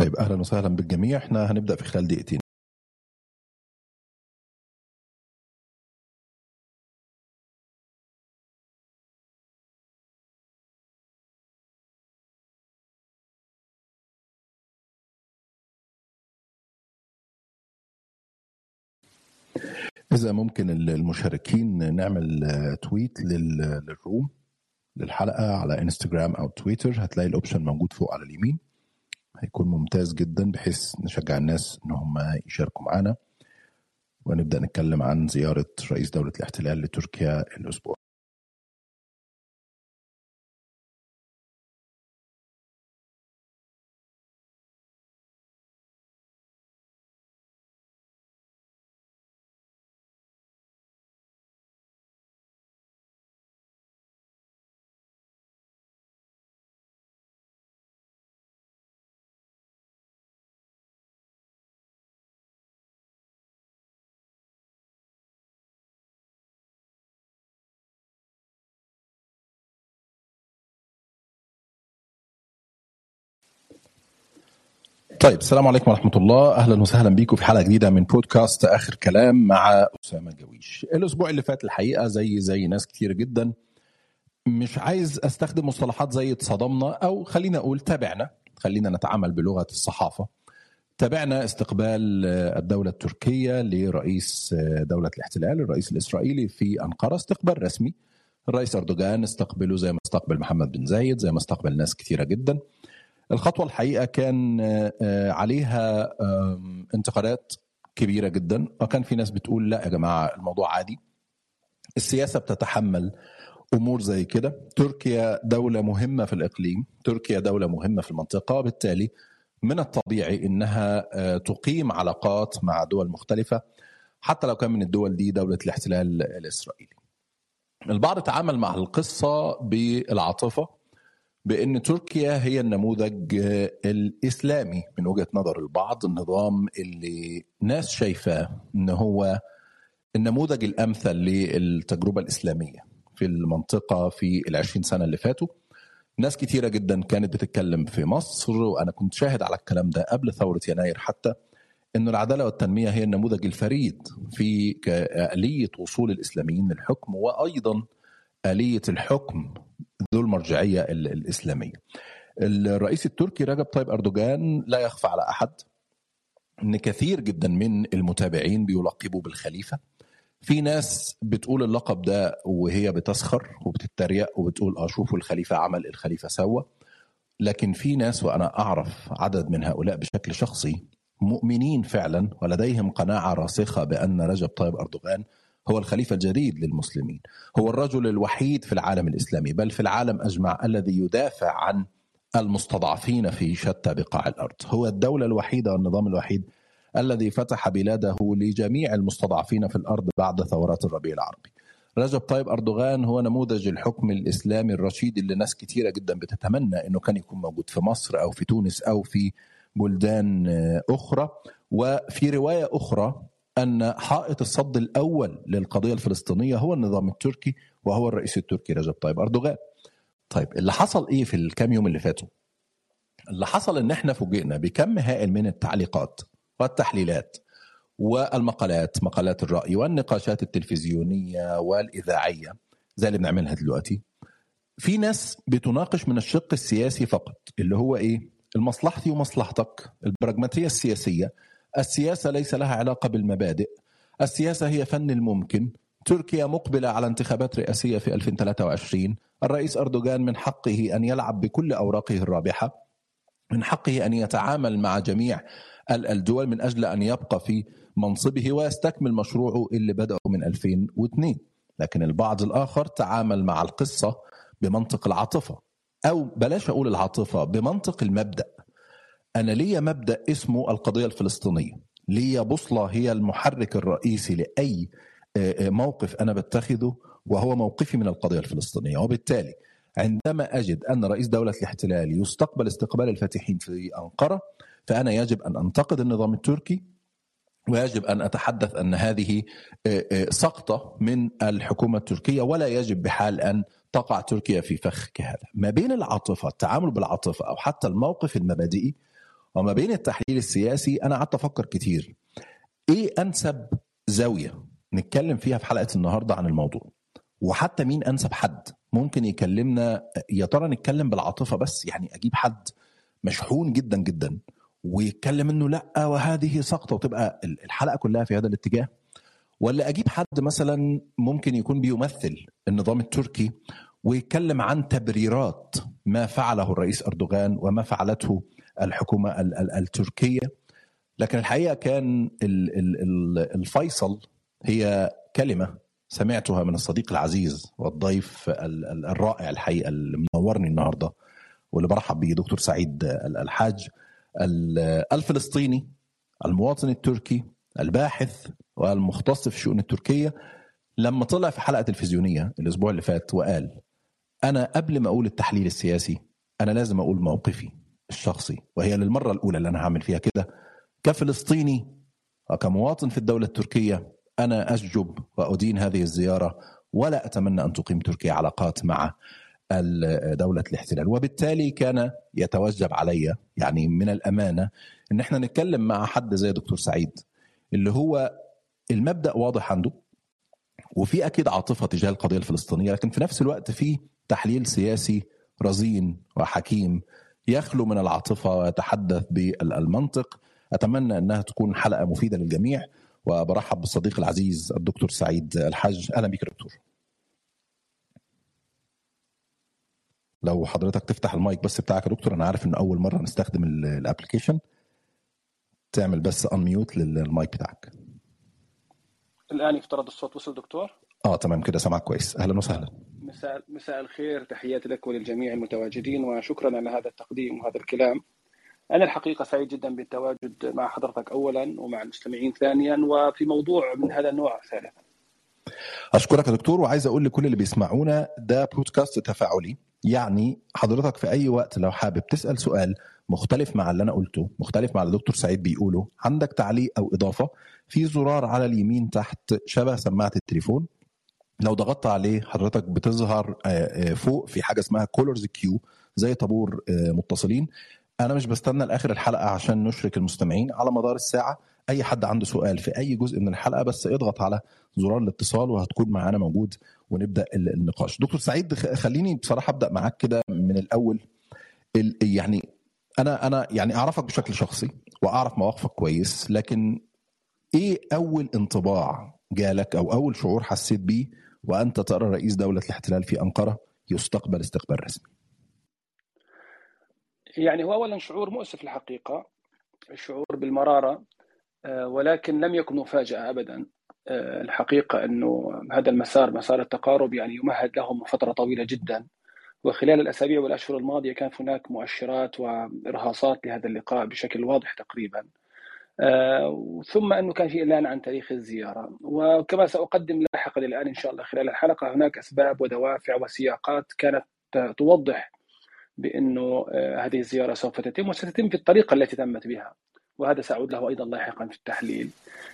طيب أهلا وسهلا بالجميع. إحنا هنبدأ في خلال دقيقتين. إذا ممكن المشاركين نعمل تويت للروم للحلقة على إنستجرام أو تويتر. هتلاقي الأوبشن موجود فوق على اليمين. هيكون ممتاز جدا بحيث نشجع الناس إن هم يشاركوا معانا. ونبدأ نتكلم عن زيارة رئيس دولة الاحتلال لتركيا الأسبوع. طيب السلام عليكم ورحمة الله. أهلا وسهلا بيكم في حلقة جديدة من بودكاست آخر كلام مع أسامة جويش. الأسبوع اللي فات الحقيقة زي زي ناس كتير جدا مش عايز أستخدم مصطلحات زي اتصدمنا أو خلينا أقول تابعنا. خلينا نتعامل بلغة الصحافة. تابعنا استقبال الدولة التركية لرئيس دولة الاحتلال الرئيس الإسرائيلي في أنقرة استقبال رسمي. الرئيس أردوغان استقبله زي ما استقبل محمد بن زايد زي ما استقبل ناس كثيرة جدا. الخطوة الحقيقة كان عليها انتقادات كبيرة جدا وكان في ناس بتقول لا يا جماعة الموضوع عادي السياسة بتتحمل أمور زي كده تركيا دولة مهمة في الإقليم تركيا دولة مهمة في المنطقة وبالتالي من الطبيعي إنها تقيم علاقات مع دول مختلفة حتى لو كان من الدول دي دولة الاحتلال الإسرائيلي. البعض تعامل مع القصة بالعاطفة بأن تركيا هي النموذج الإسلامي. من وجهة نظر البعض النظام اللي ناس شايفاه إن هو النموذج الأمثل للتجربة الإسلامية في المنطقة في العشرين سنة اللي فاتوا. ناس كتيرة جدا كانت بتتكلم في مصر وأنا كنت شاهد على الكلام ده قبل ثورة يناير حتى أن العدالة والتنمية هي النموذج الفريد في آلية وصول الإسلاميين للحكم وأيضا آلية الحكم ذو المرجعية الإسلامية. الرئيس التركي رجب طيب أردوغان لا يخفى على أحد أن كثير جدا من المتابعين بيلقبوا بالخليفة. في ناس بتقول اللقب ده وهي بتسخر وبتتريق وبتقول آه شوفوا الخليفة عمل الخليفة سوى. لكن في ناس وأنا أعرف عدد من هؤلاء بشكل شخصي مؤمنين فعلا ولديهم قناعة راسخة بأن رجب طيب أردوغان هو الخليفة الجديد للمسلمين هو الرجل الوحيد في العالم الإسلامي بل في العالم أجمع الذي يدافع عن المستضعفين في شتى بقاع الأرض هو الدولة الوحيدة والنظام الوحيد الذي فتح بلاده لجميع المستضعفين في الأرض بعد ثورات الربيع العربي. رجب طيب أردوغان هو نموذج الحكم الإسلامي الرشيد اللي ناس كثيره جدا بتتمنى إنه كان يكون موجود في مصر أو في تونس أو في بلدان أخرى وفي رواية أخرى أن حائط الصد الأول للقضية الفلسطينية هو النظام التركي وهو الرئيس التركي رجب طيب أردوغان. طيب اللي حصل إيه في الكام يوم اللي فاتوا؟ اللي حصل إن إحنا فوجئنا بكم هائل من التعليقات والتحليلات والمقالات مقالات الرأي والنقاشات التلفزيونية والإذاعية زي اللي بنعملها دلوقتي في ناس بتناقش من الشق السياسي فقط اللي هو إيه المصلحتي ومصلحتك البراغماتية السياسية السياسة ليس لها علاقة بالمبادئ. السياسة هي فن الممكن. تركيا مقبلة على انتخابات رئاسية في 2023 الرئيس أردوغان من حقه أن يلعب بكل أوراقه الرابحة من حقه أن يتعامل مع جميع الدول من أجل أن يبقى في منصبه ويستكمل مشروعه اللي بدأه من 2002 لكن البعض الآخر تعامل مع القصة بمنطق العاطفة أو بلاش أقول العاطفة بمنطق المبدأ. أنا ليا مبدأ اسمه القضية الفلسطينية. ليا بوصلة هي المحرك الرئيسي لأي موقف أنا بتخذه وهو موقفي من القضية الفلسطينية. وبالتالي عندما أجد أن رئيس دولة الاحتلال يستقبل استقبال الفاتحين في أنقرة فأنا يجب أن أنتقد النظام التركي ويجب أن أتحدث أن هذه سقطة من الحكومة التركية ولا يجب بحال أن تقع تركيا في فخ كهذا. ما بين العاطفة التعامل بالعاطفة أو حتى الموقف المبادئي وما بين التحليل السياسي أنا قعدت أفكر كتير. إيه أنسب زاوية نتكلم فيها في حلقة النهارده عن الموضوع؟ وحتى مين أنسب حد؟ ممكن يكلمنا يا ترى نتكلم بالعاطفة بس؟ يعني أجيب حد مشحون جدا جدا ويتكلم إنه لأ وهذه سقطة وتبقى الحلقة كلها في هذا الاتجاه؟ ولا أجيب حد مثلا ممكن يكون بيمثل النظام التركي ويتكلم عن تبريرات ما فعله الرئيس أردوغان وما فعلته الحكومة التركية. لكن الحقيقة كان الفيصل هي كلمة سمعتها من الصديق العزيز والضيف الرائع الحقيقة اللي منورني النهارده واللي برحب بيه دكتور سعيد الحاج. الفلسطيني المواطن التركي الباحث والمختص في الشؤون التركية لما طلع في حلقة تلفزيونية الأسبوع اللي فات وقال أنا قبل ما أقول التحليل السياسي أنا لازم أقول موقفي. الشخصي وهي للمرة الأولى اللي أنا هعمل فيها كده. كفلسطيني وكمواطن في الدولة التركية أنا اسجب وأدين هذه الزيارة ولا أتمنى أن تقيم تركيا علاقات مع دولة الاحتلال. وبالتالي كان يتوجب علي يعني من الأمانة أن إحنا نتكلم مع حد زي دكتور سعيد اللي هو المبدأ واضح عنده وفي أكيد عاطفة تجاه القضية الفلسطينية لكن في نفس الوقت في تحليل سياسي رزين وحكيم يخلو من العاطفة ويتحدث بالمنطق. أتمنى أنها تكون حلقة مفيدة للجميع وبرحب بالصديق العزيز الدكتور سعيد الحاج. أهلا بك دكتور. لو حضرتك تفتح المايك بس بتاعك يا دكتور أنا عارف ان أول مرة نستخدم ال application تعمل بس unmute للمايك بتاعك. الآن يفترض الصوت وصل دكتور؟ آه تمام كده سامعك كويس. أهلا وسهلا. مساء مساء الخير. تحياتي لك وللجميع المتواجدين وشكرا على هذا التقديم وهذا الكلام. أنا الحقيقة سعيد جدا بالتواجد مع حضرتك اولا ومع المستمعين ثانيا وفي موضوع من هذا النوع ثالثا أشكرك يا دكتور وعايز أقول لكل اللي بيسمعونا ده بودكاست تفاعلي. يعني حضرتك في أي وقت لو حابب تسأل سؤال مختلف مع اللي أنا قلته مختلف مع اللي الدكتور سعيد بيقوله عندك تعليق أو إضافة في زرار على اليمين تحت شبه سماعة التليفون. لو ضغطت عليه حضرتك بتظهر فوق في حاجة اسمها كولرز كيو زي طابور متصلين. أنا مش بستنى لآخر الحلقة عشان نشرك المستمعين على مدار الساعة. أي حد عنده سؤال في أي جزء من الحلقة بس اضغط على زرار الاتصال وهتكون معانا موجود ونبدأ النقاش. دكتور سعيد خليني بصراحة أبدأ معاك كده من الأول. يعني أنا أنا يعني أعرفك بشكل شخصي وأعرف مواقفك كويس لكن إيه أول انطباع جالك أو أول شعور حسيت بيه وانت ترى رئيس دولة الاحتلال في أنقرة يستقبل استقبال رسمي. يعني هو اولا شعور مؤسف الحقيقة الشعور بالمرارة ولكن لم يكن مفاجأة ابدا. الحقيقة أنه هذا المسار مسار التقارب يعني يمهد له من فترة طويلة جدا. وخلال الأسابيع والأشهر الماضية كان هناك مؤشرات وإرهاصات لهذا اللقاء بشكل واضح تقريبا. ثم أنه كان في إعلان عن تاريخ الزيارة. وكما سأقدم لاحقا الان إن شاء الله خلال الحلقة هناك أسباب ودوافع وسياقات كانت توضح بأنه هذه الزيارة سوف تتم وستتم في الطريقة التي تمت بها. وهذا سأعود له أيضا لاحقا في التحليل.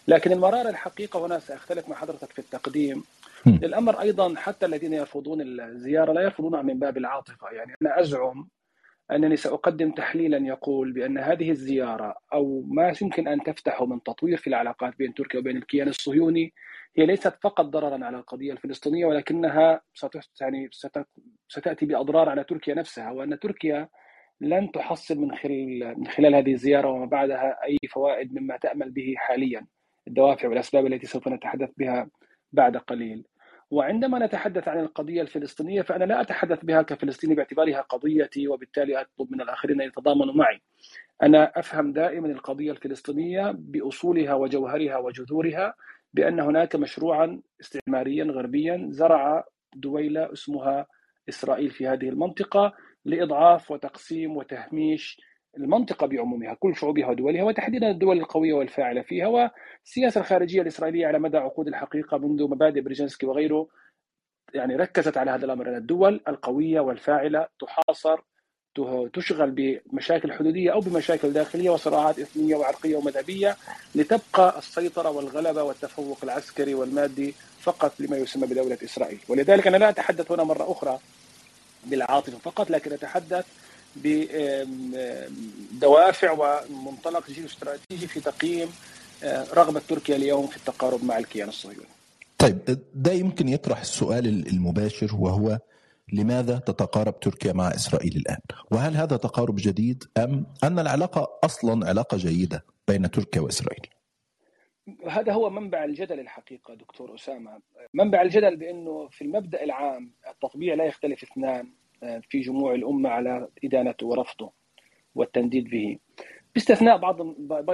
لكن المرارة الحقيقة هنا سأختلف مع حضرتك في التقديم. الأمر أيضا حتى الذين يرفضون الزيارة لا يرفضونها من باب العاطفة. يعني أنا أزعم أنني سأقدم تحليلا يقول بأن هذه الزيارة أو ما يمكن أن تفتحه من تطوير في العلاقات بين تركيا وبين الكيان الصهيوني هي ليست فقط ضررا على القضية الفلسطينية ولكنها يعني ستأتي بأضرار على تركيا نفسها وأن تركيا لن تحصل من خلال من خلال هذه الزيارة وما بعدها أي فوائد مما تأمل به حاليا الدوافع والأسباب التي سوف نتحدث بها بعد قليل. وعندما نتحدث عن القضية الفلسطينية فأنا لا أتحدث بها كفلسطيني باعتبارها قضيتي وبالتالي أطلب من الآخرين أن يتضامنوا معي. أنا أفهم دائما القضية الفلسطينية بأصولها وجوهرها وجذورها بأن هناك مشروعا استعماريا غربيا زرع دويلة اسمها إسرائيل في هذه المنطقة لإضعاف وتقسيم وتهميش المنطقة بعمومها كل شعوبها ودولها وتحديدا الدول القوية والفاعلة فيها والسياسة الخارجية الإسرائيلية على مدى عقود الحقيقة منذ مبادئ بريجنسكي وغيره. يعني ركزت على هذا الأمر ان الدول القوية والفاعلة تحاصر تشغل بمشاكل حدودية أو بمشاكل داخلية وصراعات اثنيه وعرقية ومذهبية لتبقى السيطرة والغلبة والتفوق العسكري والمادي فقط لما يسمى بدولة إسرائيل، ولذلك أنا لا أتحدث هنا مرة أخرى بالعاطفة فقط لكن أتحدث بدوافع ومنطلق جيوستراتيجي في تقييم آه، رغبة تركيا اليوم في التقارب مع الكيان الصهيوني طيب ده يمكن يطرح السؤال المباشر وهو لماذا تتقارب تركيا مع إسرائيل الآن؟ وهل هذا تقارب جديد أم أن العلاقة أصلا علاقة جيدة بين تركيا وإسرائيل؟ هذا هو منبع الجدل الحقيقة دكتور أسامة، منبع الجدل بأنه في المبدأ العام التطبيع لا يختلف اثنان في جموع الأمة على ادانته ورفضه والتنديد به. باستثناء بعض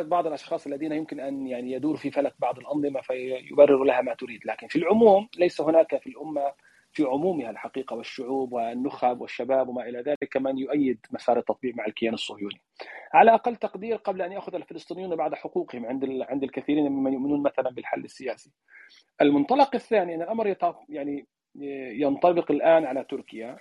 بعض الأشخاص الذين يمكن أن يعني يدور في فلك بعض الأنظمة فيبرر لها ما تريد، لكن في العموم ليس هناك في الأمة في عمومها الحقيقة والشعوب والنخب والشباب وما إلى ذلك من يؤيد مسار التطبيع مع الكيان الصهيوني. على أقل تقدير قبل أن يأخذ الفلسطينيون بعد حقوقهم عند عند الكثيرين ممن يؤمنون مثلا بالحل السياسي. المنطلق الثاني أن الأمر يعني ينطبق الآن على تركيا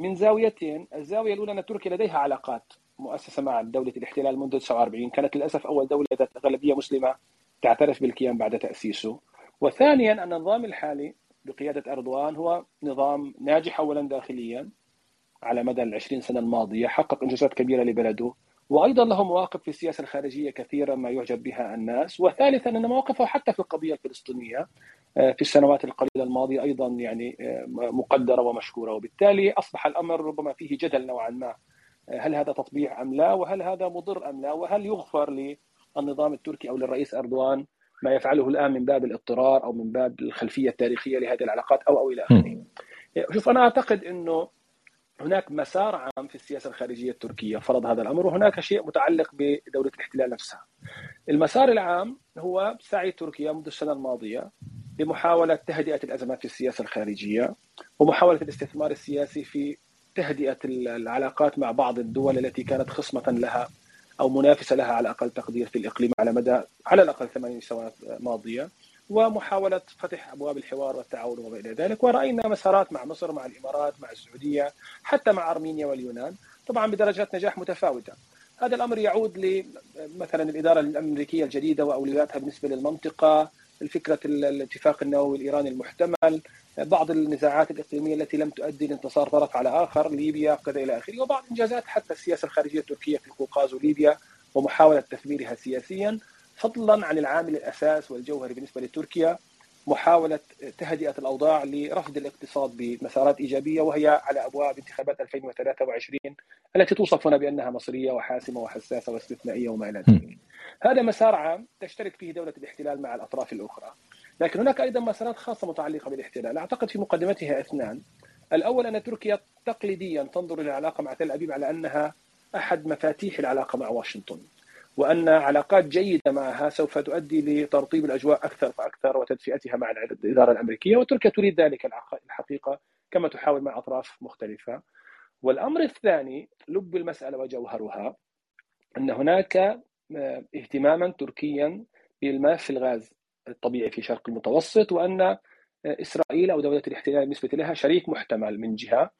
من زاويتين، الزاوية الأولى أن تركيا لديها علاقات مؤسسة مع دولة الاحتلال منذ 49 كانت للأسف أول دولة ذات أغلبية مسلمة تعترف بالكيان بعد تأسيسه. وثانيا أن النظام الحالي بقيادة أردوغان هو نظام ناجح أولا داخليا على مدى العشرين سنة الماضية حقق إنجازات كبيرة لبلده وأيضا له مواقف في السياسة الخارجية كثيرة ما يعجب بها الناس. وثالثا أن مواقفه حتى في القضية الفلسطينية آه، في السنوات القليلة الماضية أيضا يعني آه، مقدرة ومشكورة. وبالتالي أصبح الأمر ربما فيه جدل نوعا ما. آه، هل هذا تطبيع أم لا؟ وهل هذا مضر أم لا؟ وهل يغفر للنظام التركي أو للرئيس أردوغان ما يفعله الآن من باب الاضطرار أو من باب الخلفية التاريخية لهذه العلاقات أو أو إلى آخره. شوف أنا أعتقد إنه هناك مسار عام في السياسة الخارجية التركية فرض هذا الأمر وهناك شيء متعلق بدولة الاحتلال نفسها. المسار العام هو سعي تركيا منذ السنة الماضية لمحاولة تهدئة الأزمات في السياسة الخارجية ومحاولة الاستثمار السياسي في تهدئة العلاقات مع بعض الدول التي كانت خصمة لها أو منافسة لها على أقل تقدير في الإقليم على مدى على الأقل ثمان سنوات ماضية ومحاولة فتح أبواب الحوار والتعاون وما إلى ذلك. ورأينا مسارات مع مصر مع الإمارات مع السعودية حتى مع أرمينيا واليونان طبعا بدرجات نجاح متفاوتة. هذا الأمر يعود لمثلا الإدارة الأمريكية الجديدة وأولوياتها بالنسبة للمنطقة الفكرة الاتفاق النووي الايراني المحتمل بعض النزاعات الإقليمية التي لم تؤدي لانتصار طرف على آخر ليبيا كذا إلى آخره وبعض إنجازات حتى السياسة الخارجية التركية في القوقاز وليبيا ومحاولة تثميرها سياسيا. فضلا عن العامل الأساس والجوهري بالنسبة لتركيا محاولة تهدئة الأوضاع لرفض الاقتصاد بمسارات إيجابية وهي على أبواب انتخابات 2023 التي توصف هنا بأنها مصرية وحاسمة وحساسة واستثنائية وما إلى ذلك. هذا مسار عام تشترك فيه دولة الاحتلال مع الأطراف الأخرى. لكن هناك أيضا مسارات خاصة متعلقة بالاحتلال. أعتقد في مقدمتها اثنان. الأول أن تركيا تقليديا تنظر إلى العلاقة مع تل أبيب على أنها أحد مفاتيح العلاقة مع واشنطن. وأن علاقات جيدة معها سوف تؤدي لترطيب الأجواء أكثر فاكثر وتدفئتها مع الإدارة الأمريكية وتركيا تريد ذلك الحقيقة كما تحاول مع أطراف مختلفة. والأمر الثاني لب المسألة وجوهرها أن هناك آه، اهتماما تركيا بالملف الغاز الطبيعي في شرق المتوسط وأن آه، إسرائيل أو دولة الاحتلال بالنسبة لها شريك محتمل من جهة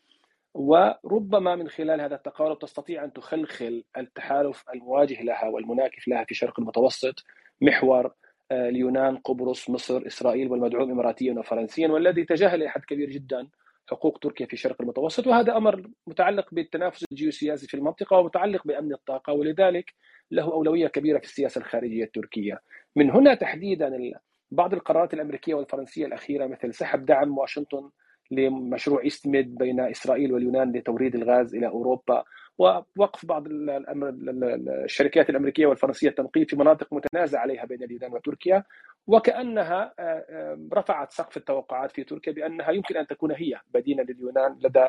وربما من خلال هذا التقارب تستطيع أن تخلخل التحالف المواجه لها والمناكف لها في شرق المتوسط محور آه، اليونان، قبرص، مصر، إسرائيل والمدعوم اماراتيا وفرنسيا والذي تجاهل إلى حد كبير جدا حقوق تركيا في شرق المتوسط وهذا أمر متعلق بالتنافس الجيوسياسي في المنطقة ومتعلق بأمن الطاقة ولذلك له أولوية كبيرة في السياسة الخارجية التركية. من هنا تحديدا بعض القرارات الأمريكية والفرنسية الأخيرة مثل سحب دعم واشنطن لمشروع إستمد بين إسرائيل واليونان لتوريد الغاز إلى أوروبا. ووقف بعض الشركات الأمريكية والفرنسية التنقيب في مناطق متنازع عليها بين اليونان وتركيا. وكأنها آه، آه، رفعت سقف التوقعات في تركيا بأنها يمكن أن تكون هي بديلا لليونان لدى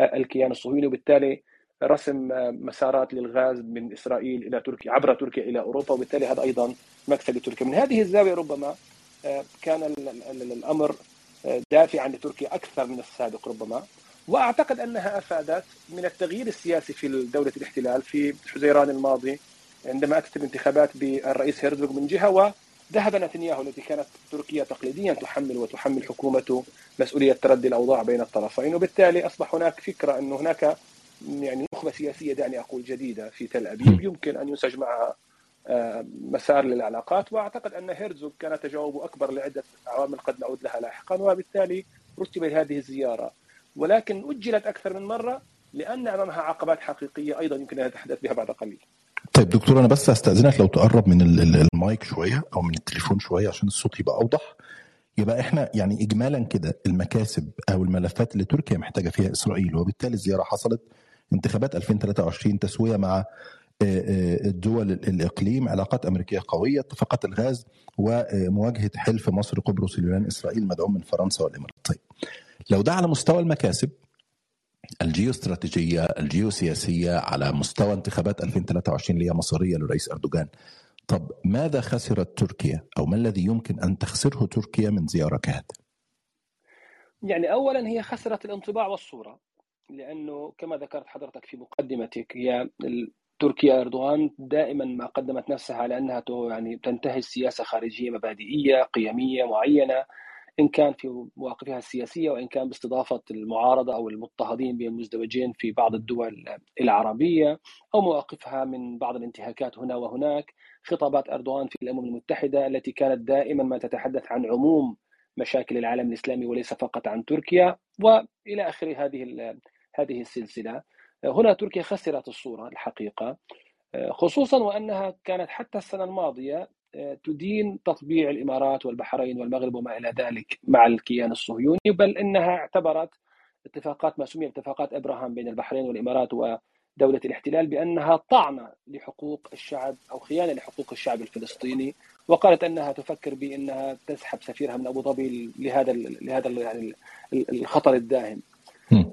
آه، الكيان الصهيوني. وبالتالي رسم مسارات للغاز من إسرائيل إلى تركيا عبر تركيا إلى أوروبا. وبالتالي هذا أيضا مكسب لتركيا. من هذه الزاوية ربما كان الأمر دافعا لتركيا أكثر من السابق ربما. وأعتقد أنها أفادت من التغيير السياسي في دولة الاحتلال في حزيران الماضي عندما أتت الانتخابات بالرئيس هيرزوغ من جهة وذهب نتنياهو التي كانت تركيا تقليديا تحمل وتحمل حكومته مسؤولية تردي الأوضاع بين الطرفين. وبالتالي أصبح هناك فكرة انه هناك يعني نخبة سياسية دعني أقول جديدة في تل أبيب. يمكن أن ينسج معها مسار للعلاقات وأعتقد أن هيرزوغ كان تجاوبه أكبر لعدة عوامل قد نعود لها لاحقا وبالتالي رتب هذه الزيارة ولكن أجلت أكثر من مرة لأن أمامها عقبات حقيقية أيضا يمكن أن نتحدث بها بعد قليل. طيب دكتور أنا بس أستأذنك لو تقرب من المايك شوية أو من التليفون شوية عشان الصوت يبقى أوضح. يبقى إحنا يعني اجمالا كده المكاسب أو الملفات اللي تركيا محتاجة فيها إسرائيل وبالتالي الزيارة حصلت انتخابات 2023 تسوية مع الدول الإقليم علاقات أمريكية قوية اتفاقات الغاز ومواجهة حلف مصر قبرص اليونان إسرائيل مدعوم من فرنسا والإمارات طيب لو ده على مستوى المكاسب الجيوستراتيجية الجيوسياسية على مستوى انتخابات 2023 اللي هي مصيريه للرئيس أردوغان طب ماذا خسرت تركيا أو ما الذي يمكن أن تخسره تركيا من زيارة كهذه؟ يعني اولا هي خسرت الانطباع والصورة لأنه كما ذكرت حضرتك في مقدمتك هي تركيا أردوغان دائما ما قدمت نفسها على انها يعني تنتهج سياسه خارجية مبادئية قيمية معينة إن كان في مواقفها السياسية وإن كان باستضافة المعارضة أو المضطهدين بين المزدوجين في بعض الدول العربية أو مواقفها من بعض الانتهاكات هنا وهناك. خطابات أردوغان في الأمم المتحدة التي كانت دائما ما تتحدث عن عموم مشاكل العالم الإسلامي وليس فقط عن تركيا وإلى آخر هذه هذه السلسلة. هنا تركيا خسرت الصورة الحقيقة خصوصا وأنها كانت حتى السنة الماضية تدين تطبيع الإمارات والبحرين والمغرب وما إلى ذلك مع الكيان الصهيوني بل إنها اعتبرت اتفاقات ما سمي اتفاقات إبراهام بين البحرين والإمارات ودولة الاحتلال بأنها طعنه لحقوق الشعب أو خيانة لحقوق الشعب الفلسطيني وقالت إنها تفكر بأنها تسحب سفيرها من أبو ظبي لهذا لهذا يعني الخطر الداهم.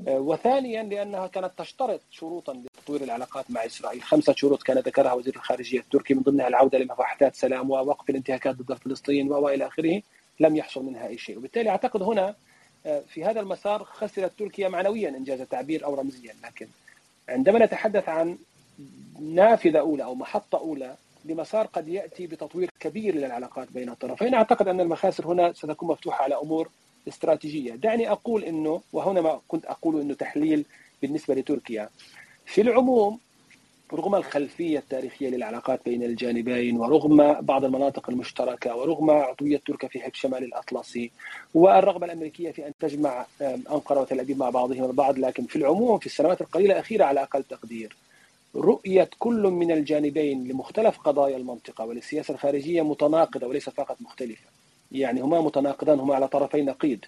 وثانيا لأنها كانت تشترط شروطا لتطوير العلاقات مع إسرائيل، خمسة شروط كان ذكرها وزير الخارجية التركي. من ضمنها العودة لمفاحثات سلام ووقف الانتهاكات ضد الفلسطينيين وإلى آخره، لم يحصل منها أي شيء، وبالتالي أعتقد هنا في هذا المسار خسرت تركيا معنويا إنجاز التعبير أو رمزيا، لكن عندما نتحدث عن نافذة أولى أو محطة أولى لمسار قد يأتي بتطوير كبير للعلاقات بين الطرفين، أعتقد أن المخاسر هنا ستكون مفتوحة على أمور استراتيجية، دعني أقول إنه وهنا ما كنت أقول إنه تحليل بالنسبة لتركيا. في العموم رغم الخلفية التاريخية للعلاقات بين الجانبين ورغم بعض المناطق المشتركة ورغم عضوية تركيا في حلف شمال الأطلسي والرغبة الأمريكية في أن تجمع أنقرة وتل أبيب مع بعضهم البعض لكن في العموم في السنوات القليلة الأخيرة على أقل تقدير رؤية كل من الجانبين لمختلف قضايا المنطقة وللسياسة الخارجية متناقضة وليس فقط مختلفة. يعني هما متناقضان هما على طرفي نقيض.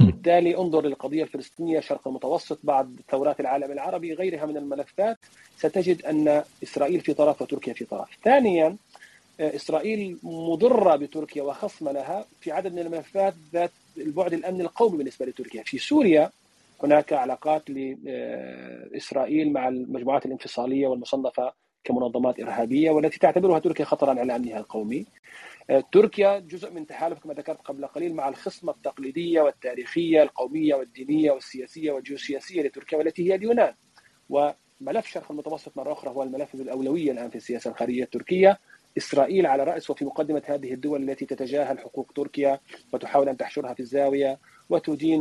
بالتالي انظر للقضية الفلسطينية شرق المتوسط بعد ثورات العالم العربي غيرها من الملفات ستجد أن إسرائيل في طرف وتركيا في طرف. ثانيا إسرائيل مضرة بتركيا وخصمة لها في عدد من الملفات ذات البعد الأمني القومي بالنسبة لتركيا. في سوريا هناك علاقات لإسرائيل مع المجموعات الانفصالية والمصنفة كمنظمات إرهابية والتي تعتبرها تركيا خطرا على أمنها القومي. تركيا جزء من تحالف كما ذكرت قبل قليل مع الخصمة التقليدية والتاريخية القومية والدينية والسياسية والجيوسياسية لتركيا والتي هي اليونان. وملف شرق المتوسط مرة أخرى هو الملف الأولوية الآن في السياسة الخارجية التركية. إسرائيل على رأس وفي مقدمة هذه الدول التي تتجاهل حقوق تركيا وتحاول أن تحشرها في الزاوية وتدين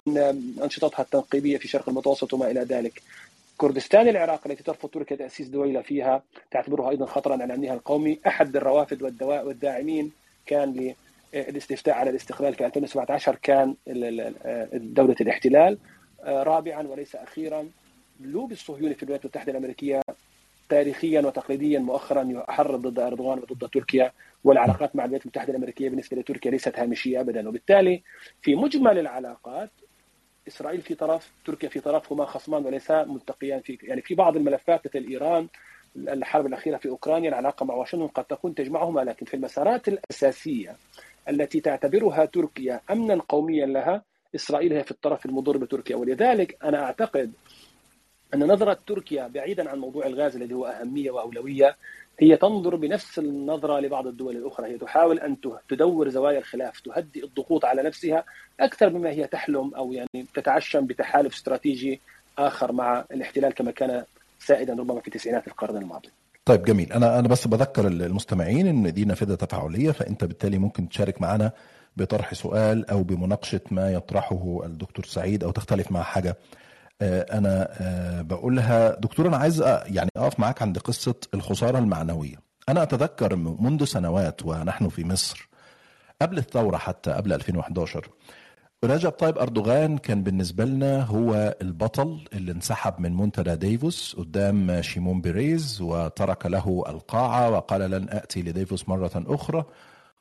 أنشطتها التنقيبية في شرق المتوسط وما إلى ذلك. كردستان العراق التي ترفض تركيا تأسيس دويلة فيها تعتبرها أيضا خطرا على أمنها القومي أحد الروافد والدواء والداعمين كان للاستفتاء على الاستقلال في 2017 كان دولة الاحتلال رابعا وليس أخيرا. اللوبي الصهيوني في الولايات المتحدة الأمريكية تاريخيا وتقليديا مؤخرا يحرض ضد أردوغان وضد تركيا والعلاقات مع الولايات المتحدة الأمريكية بالنسبة لتركيا ليست هامشية ابدا. وبالتالي في مجمل العلاقات إسرائيل في طرف تركيا في طرف هما خصمان وليس ملتقيان في يعني في بعض الملفات مثل إيران الحرب الأخيرة في أوكرانيا العلاقة مع واشنطن قد تكون تجمعهما لكن في المسارات الأساسية التي تعتبرها تركيا امنا قوميا لها إسرائيل هي في الطرف المضر بتركيا. ولذلك أنا أعتقد أن نظرة تركيا بعيدا عن موضوع الغاز الذي هو أهمية وأولوية هي تنظر بنفس النظرة لبعض الدول الأخرى. هي تحاول أن تدور زوايا الخلاف تهدئ الضغوط على نفسها أكثر مما هي تحلم أو يعني تتعشم بتحالف استراتيجي آخر مع الاحتلال كما كان سائدا ربما في تسعينات القرن الماضي. طيب جميل. أنا أنا بس بذكر المستمعين إن دي نافذة تفاعلية فأنت بالتالي ممكن تشارك معنا بطرح سؤال أو بمناقشة ما يطرحه الدكتور سعيد أو تختلف مع حاجة أنا بقولها. دكتور أنا عايز يعني أقف معاك عند قصة الخسارة المعنوية. أنا أتذكر منذ سنوات ونحن في مصر قبل الثورة حتى قبل 2011 رجب طيب أردوغان كان بالنسبة لنا هو البطل اللي انسحب من منتدى ديفوس قدام شيمون بيريز وترك له القاعة وقال لن أتي لديفوس مرة أخرى.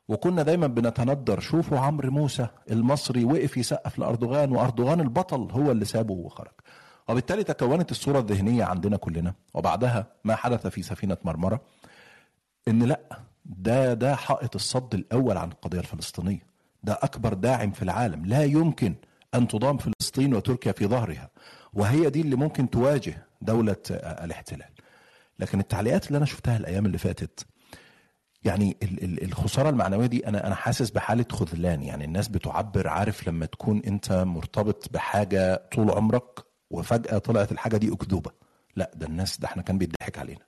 وكنا دايما بنتندر شوفوا عمرو موسى المصري وقف يسقف لأردوغان وأردوغان البطل هو اللي سابه وخرج. وبالتالي تكونت الصورة الذهنية عندنا كلنا. وبعدها ما حدث في سفينة مرمرة إن لأ ده ده حائط الصد الأول عن القضية الفلسطينية. ده أكبر داعم في العالم. لا يمكن أن تضام فلسطين وتركيا في ظهرها. وهي دي اللي ممكن تواجه دولة الاحتلال. لكن التعليقات اللي أنا شفتها الأيام اللي فاتت يعني الخسارة المعنوية دي أنا أنا حاسس بحالة خذلان. يعني الناس بتعبر عارف لما تكون أنت مرتبط بحاجة طول عمرك وفجأة طلعت الحاجة دي أكذوبة. لا ده الناس ده إحنا كان بيضحك علينا.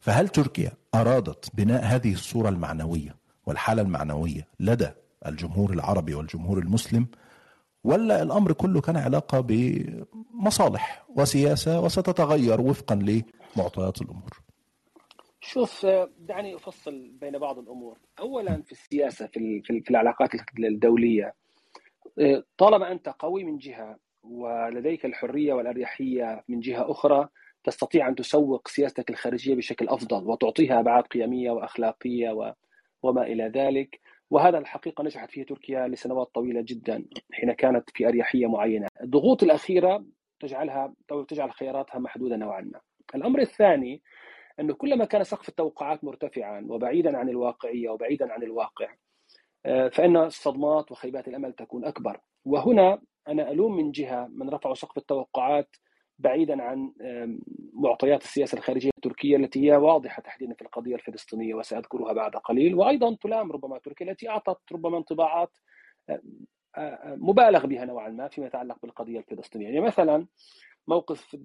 فهل تركيا أرادت بناء هذه الصورة المعنوية والحالة المعنوية لدى الجمهور العربي والجمهور المسلم ولا الأمر كله كان علاقة بمصالح وسياسة وستتغير وفقا لمعطيات الأمور. شوف دعني أفصل بين بعض الأمور. اولا في السياسة في في العلاقات الدولية. طالما أنت قوي من جهة ولديك الحرية والأريحية من جهة أخرى تستطيع أن تسوق سياستك الخارجية بشكل أفضل وتعطيها أبعاد قيمية وأخلاقية وما إلى ذلك. وهذا الحقيقة نجحت فيه تركيا لسنوات طويلة جدا حين كانت في أريحية معينة، الضغوط الأخيرة تجعلها تجعل خياراتها محدودة نوعا ما. الأمر الثاني أنه كلما كان سقف التوقعات مرتفعا وبعيدا عن الواقعية وبعيدا عن الواقع فإن الصدمات وخيبات الأمل تكون أكبر، وهنا أنا ألوم من جهة من رفعوا سقف التوقعات بعيدا عن معطيات السياسة الخارجية التركية التي هي واضحة تحديدا في القضية الفلسطينية وسأذكرها بعد قليل. وأيضا تلام ربما تركيا التي أعطت ربما انطباعات مبالغ بها نوعا ما فيما يتعلق بالقضية الفلسطينية، يعني مثلا موقف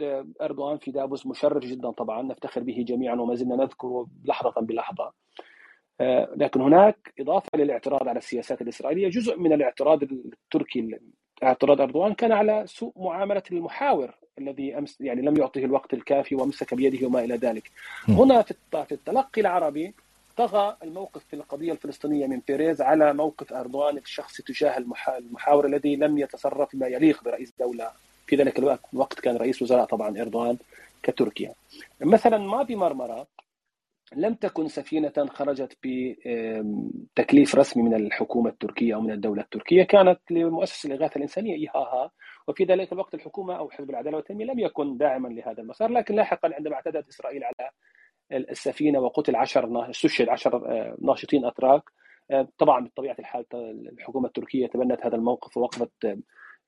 أردوغان في دابوس مشرف جدا طبعا نفتخر به جميعا وما زلنا نذكره لحظة بلحظة. لكن هناك إضافة للاعتراض على السياسات الإسرائيلية. جزء من الاعتراض التركي اعتراض أردوغان كان على سوء معاملة المحاور الذي أمس يعني لم يعطه الوقت الكافي وأمسك بيده وما إلى ذلك. هنا في التلقي العربي طغى الموقف في القضية الفلسطينية من بيريز على موقف اردوغان الشخصي تجاه المحاور الذي لم يتصرف بما يليق برئيس دولة في ذلك الوقت وقت كان رئيس وزراء طبعا اردوغان كتركيا. مثلا ما في مرمره لم تكن سفينة خرجت بتكليف رسمي من الحكومة التركية أو من الدولة التركية. كانت لمؤسسة الإغاثة الإنسانية إيهاها وفي ذلك الوقت الحكومة أو حزب العدالة والتنمية لم يكن داعما لهذا المسار لكن لاحقا عندما اعتدت إسرائيل على السفينة وقتل عشر استشهد عشر ناشطين أتراك طبعا بطبيعة الحال الحكومة التركية تبنت هذا الموقف ووقفت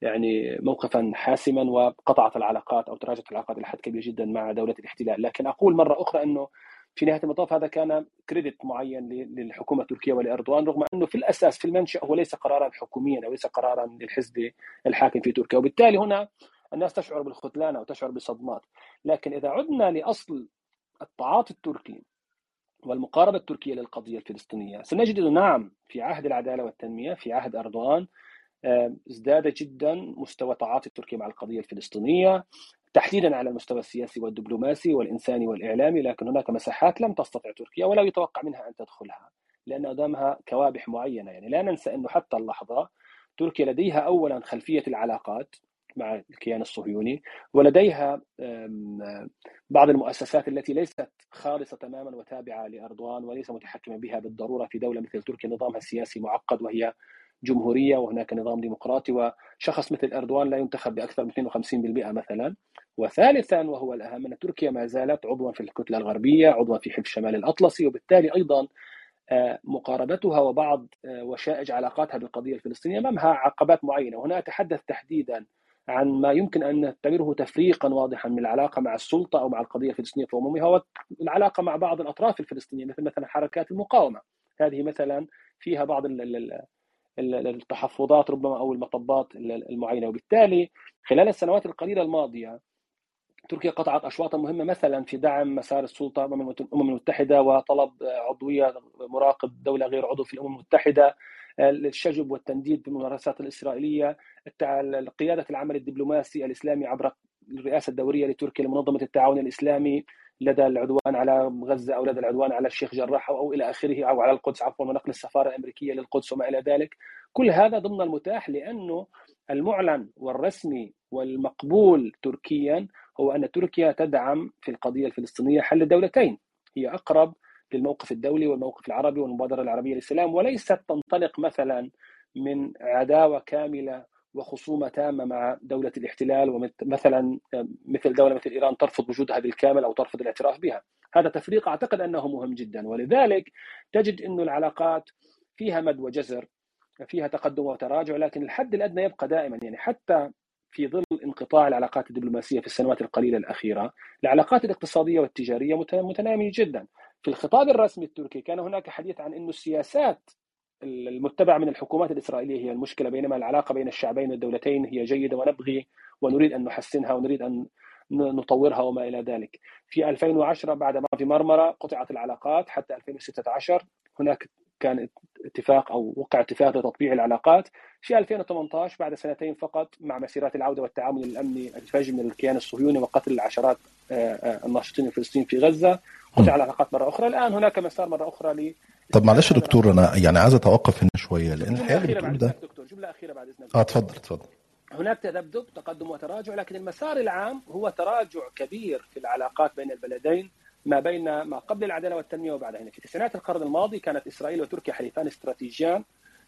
يعني موقفا حاسما وقطعت العلاقات أو تراجعت العلاقات إلى حد كبير جدا مع دولة الاحتلال، لكن أقول مرة أخرى إنه في نهاية المطاف هذا كان كريدت معين للحكومة التركية ولأردوغان رغم أنه في الأساس في المنشأ هو ليس قرارا حكوميا أو ليس قرارا للحزب الحاكم في تركيا. وبالتالي هنا الناس تشعر بالخذلان أو تشعر بصدمات لكن إذا عدنا لأصل التعاطي التركي والمقاربة التركية للقضية الفلسطينية سنجد إنه نعم في عهد العدالة والتنمية في عهد أردوغان ازداد جدا مستوى تعاطي تركيا مع القضية الفلسطينية. تحديدا على المستوى السياسي والدبلوماسي والإنساني والإعلامي لكن هناك مساحات لم تستطع تركيا ولا يتوقع منها أن تدخلها لأن امامها كوابح معينة. يعني لا ننسى أنه حتى اللحظة تركيا لديها اولا خلفية العلاقات مع الكيان الصهيوني ولديها بعض المؤسسات التي ليست خالصة تماما وتابعة لاردوغان وليس متحكما بها بالضرورة في دولة مثل تركيا. نظامها السياسي معقد وهي جمهورية وهناك نظام ديمقراطي وشخص مثل اردوغان لا ينتخب بأكثر من 52% مثلا. وثالثا وهو الأهم أن تركيا ما زالت عضوا في الكتلة الغربية عضوا في حلف شمال الأطلسي وبالتالي أيضا مقاربتها وبعض وشائج علاقاتها بالقضية الفلسطينية أمامها عقبات معينة. وهنا أتحدث تحديدا عن ما يمكن أن نعتبره تفريقا واضحا من العلاقة مع السلطة أو مع القضية الفلسطينية في عمومها والعلاقة مع بعض الأطراف الفلسطينية مثل مثلا حركات المقاومة. هذه مثلا فيها بعض التحفظات ربما أو المطبات المعينة. وبالتالي خلال السنوات القليلة الماضية تركيا قطعت اشواطا مهمة مثلا في دعم مسار السلطة أمم الامم المتحدة وطلب عضوية مراقب دولة غير عضو في الأمم المتحدة الشجب والتنديد بالممارسات الإسرائيلية قيادة العمل الدبلوماسي الإسلامي عبر الرئاسة الدورية لتركيا لمنظمة التعاون الإسلامي. لدى العدوان على غزة أو لدى العدوان على الشيخ جراح أو, إلى آخره أو على القدس عفوا ونقل السفارة الأمريكية للقدس وما إلى ذلك. كل هذا ضمن المتاح لأنه المعلن والرسمي والمقبول تركيا هو أن تركيا تدعم في القضية الفلسطينية حل الدولتين هي أقرب للموقف الدولي والموقف العربي والمبادرة العربية للسلام وليست تنطلق مثلا من عداوة كاملة وخصومة تامة مع دولة الاحتلال ومثلا مثل دولة مثل إيران ترفض وجودها بالكامل أو ترفض الاعتراف بها. هذا تفريق أعتقد أنه مهم جدا ولذلك تجد إنه العلاقات فيها مد وجزر فيها تقدم وتراجع لكن الحد الأدنى يبقى دائما يعني حتى في ظل انقطاع العلاقات الدبلوماسية في السنوات القليلة الأخيرة، العلاقات الاقتصادية والتجارية متنامية جدا. في الخطاب الرسمي التركي كان هناك حديث عن إنه السياسات المتبعة من الحكومات الإسرائيلية هي المشكلة بينما العلاقة بين الشعبين والدولتين هي جيدة ونبغي ونريد أن نحسنها ونريد أن نطورها وما إلى ذلك. في 2010 بعد ما في مرمرة قطعت العلاقات حتى 2016 هناك كان اتفاق أو وقع اتفاق لتطبيع العلاقات. في 2018 بعد سنتين فقط مع مسيرات العودة والتعاون الأمني الفج من الكيان الصهيوني وقتل العشرات الناشطين الفلسطينيين في غزة قطع العلاقات مرة أخرى. الآن هناك مسار مرة أخرى ل طب معلش يا دكتور أنا يعني عايز أتوقف هنا شوية لأن الحقيقة اللي بتقول ده. دكتور جملة أخيرة بعد إذنك. آه اتفضل اتفضل. هناك تذبذب تقدم وتراجع لكن المسار العام هو تراجع كبير في العلاقات بين البلدين ما بين ما قبل العدالة والتنمية وبعدها هنا في تسعينات القرن الماضي كانت إسرائيل وتركيا حليفان استراتيجيان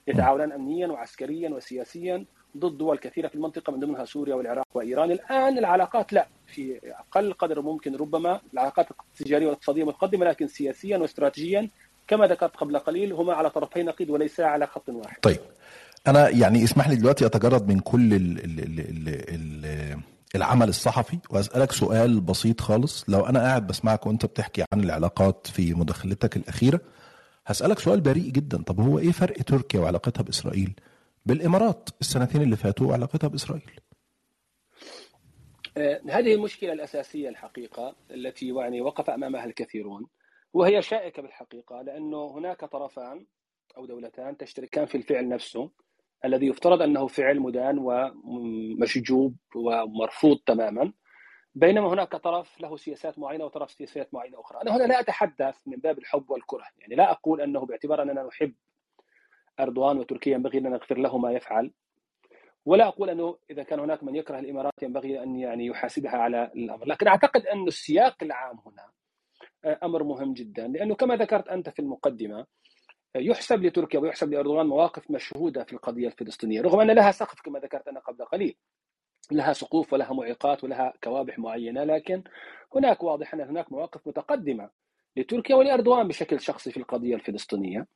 يتعاونان امنيا وعسكريا وسياسيا ضد دول كثيرة في المنطقة من ضمنها سوريا والعراق وإيران، الآن العلاقات لا في أقل قدر ممكن ربما العلاقات التجارية والإقتصادية متقدمة لكن سياسيا واستراتيجيا كما ذكرت قبل قليل هما على طرفي نقيض وليس على خط واحد. طيب. أنا يعني اسمح لي دلوقتي أتجرد من كل ال ال ال ال ال العمل الصحفي وأسألك سؤال بسيط خالص. لو أنا قاعد بسمعك وأنت بتحكي عن العلاقات في مداخلتك الأخيرة هسألك سؤال بريء جدا. طب هو إيه فرق تركيا وعلاقتها بإسرائيل؟ بالإمارات السنتين اللي فاتوا وعلاقتها بإسرائيل. هذه المشكلة الأساسية الحقيقة التي يعني وقف أمامها الكثيرون. وهي شائكة بالحقيقة لأنه هناك طرفان أو دولتان تشتركان في الفعل نفسه. الذي يفترض أنه فعل مدان ومشجوب ومرفوض تماما. بينما هناك طرف له سياسات معينة وطرف سياسات معينة أخرى، أنا هنا لا أتحدث من باب الحب والكره، يعني لا أقول أنه باعتبار أننا نحب اردوغان وتركيا ينبغي أن نغفر له ما يفعل. ولا أقول أنه إذا كان هناك من يكره الإمارات ينبغي أن يعني يحاسبها على الأمر، لكن أعتقد أن السياق العام هنا أمر مهم جدا. لأنه كما ذكرت أنت في المقدمة يحسب لتركيا ويحسب لأردوغان مواقف مشهودة في القضية الفلسطينية رغم أن لها سقف كما ذكرت أنا قبل قليل. لها سقوف ولها معيقات ولها كوابح معينة لكن هناك واضح أن هناك مواقف متقدمة لتركيا ولأردوغان بشكل شخصي في القضية الفلسطينية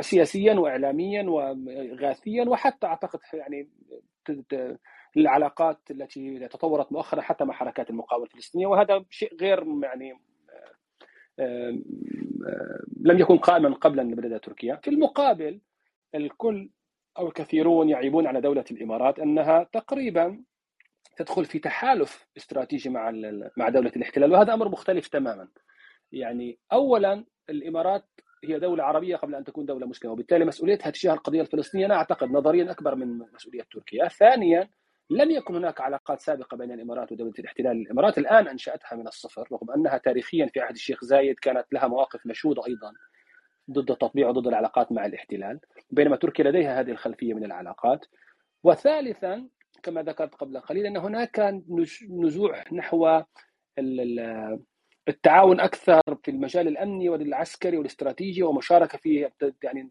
سياسيا واعلاميا وغاثيا وحتى أعتقد يعني العلاقات التي تطورت مؤخرا حتى مع حركات المقاومه الفلسطينية وهذا شيء غير يعني لم يكن قائما قبل أن بدأ تركيا. في المقابل الكل أو الكثيرون يعيبون على دولة الإمارات أنها تقريبا تدخل في تحالف استراتيجي مع مع دولة الاحتلال وهذا أمر مختلف تماما. يعني اولا الإمارات هي دولة عربية قبل أن تكون دولة مسلمة وبالتالي مسؤوليتها تجاه القضية الفلسطينية أنا أعتقد نظريا أكبر من مسؤولية تركيا. ثانيا لم يكن هناك علاقات سابقة بين الإمارات ودولة الاحتلال، الإمارات الآن أنشأتها من الصفر رغم أنها تاريخيا في عهد الشيخ زايد كانت لها مواقف مشهودة أيضا ضد التطبيع وضد العلاقات مع الاحتلال، بينما تركيا لديها هذه الخلفية من العلاقات. وثالثا كما ذكرت قبل قليل أن هناك نزوع نحو التعاون أكثر في المجال الأمني والعسكري والاستراتيجي ومشاركة في يعني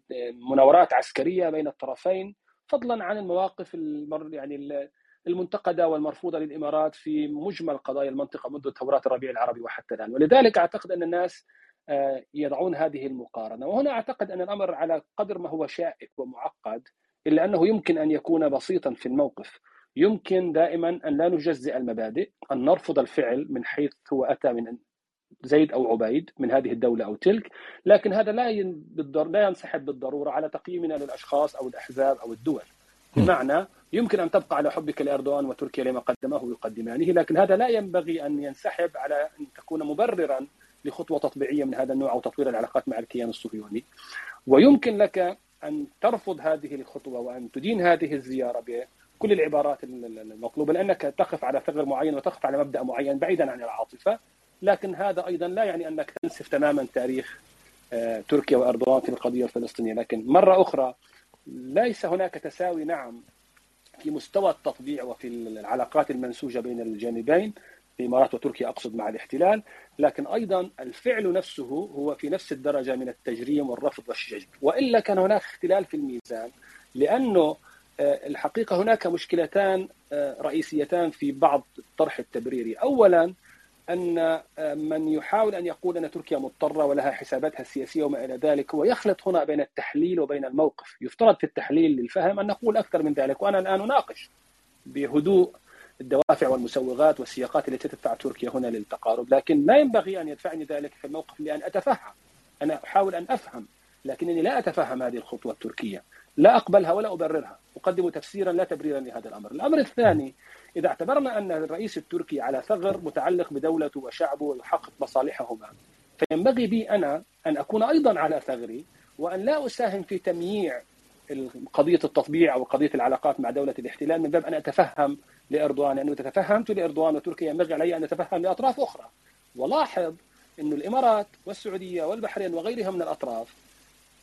مناورات عسكرية بين الطرفين فضلا عن المواقف المر يعني المنتقدة والمرفوضة للإمارات في مجمل قضايا المنطقة منذ ثورات الربيع العربي وحتى الآن، ولذلك أعتقد أن الناس يضعون هذه المقارنة، وهنا أعتقد أن الأمر على قدر ما هو شائك ومعقد إلا أنه يمكن أن يكون بسيطا في الموقف، يمكن دائما أن لا نجزئ المبادئ، أن نرفض الفعل من حيث هو أتى من زيد أو عبيد من هذه الدولة أو تلك، لكن هذا لا لا ينسحب بالضرورة على تقييمنا للأشخاص أو الأحزاب أو الدول. بمعنى يمكن أن تبقى على حبك لأردوغان وتركيا لما قدمه ويقدمانه، لكن هذا لا ينبغي أن ينسحب على أن تكون مبررا لخطوة تطبيعية من هذا النوع أو تطوير العلاقات مع الكيان الصهيوني. ويمكن لك أن ترفض هذه الخطوة وأن تدين هذه الزيارة بكل العبارات المطلوبة لأنك تقف على ثغر معين وتقف على مبدأ معين بعيدا عن العاطفة لكن هذا أيضا لا يعني أنك تنسف تماما تاريخ آه، تركيا وأردوغان في القضية الفلسطينية، لكن مرة أخرى ليس هناك تساوي نعم في مستوى التطبيع وفي العلاقات المنسوجة بين الجانبين. الامارات وتركيا أقصد مع الاحتلال، لكن أيضا الفعل نفسه هو في نفس الدرجة من التجريم والرفض والشجب، وإلا كان هناك اختلال في الميزان لأنه آه، الحقيقة هناك مشكلتان آه، رئيسيتان في بعض الطرح التبريري، اولا أن آه، من يحاول أن يقول أن تركيا مضطرة ولها حساباتها السياسية وما إلى ذلك هو يخلط هنا بين التحليل وبين الموقف، يفترض في التحليل للفهم أن نقول أكثر من ذلك وأنا الآن أناقش بهدوء الدوافع والمسوغات والسياقات التي تدفع تركيا هنا للتقارب، لكن لا ينبغي أن يدفعني ذلك في الموقف لأن أتفهم. أنا أحاول أن أفهم لكنني لا أتفهم هذه الخطوة التركية، لا أقبلها ولا أبررها، أقدم تفسيرا لا تبريرا لهذا الأمر. الأمر الثاني إذا اعتبرنا أن الرئيس التركي على ثغر متعلق بدولته وشعبه ويحقق مصالحهما فينبغي بي أنا أن أكون أيضا على ثغري وأن لا أساهم في تمييع قضية التطبيع أو قضية العلاقات مع دولة الاحتلال من باب أن أتفهم لأردوغان لأنه إذا تفهمت لأردوغان وتركيا ينبغي علي أن أتفهم لأطراف أخرى. ولاحظ أن الإمارات والسعودية والبحرين وغيرها من الأطراف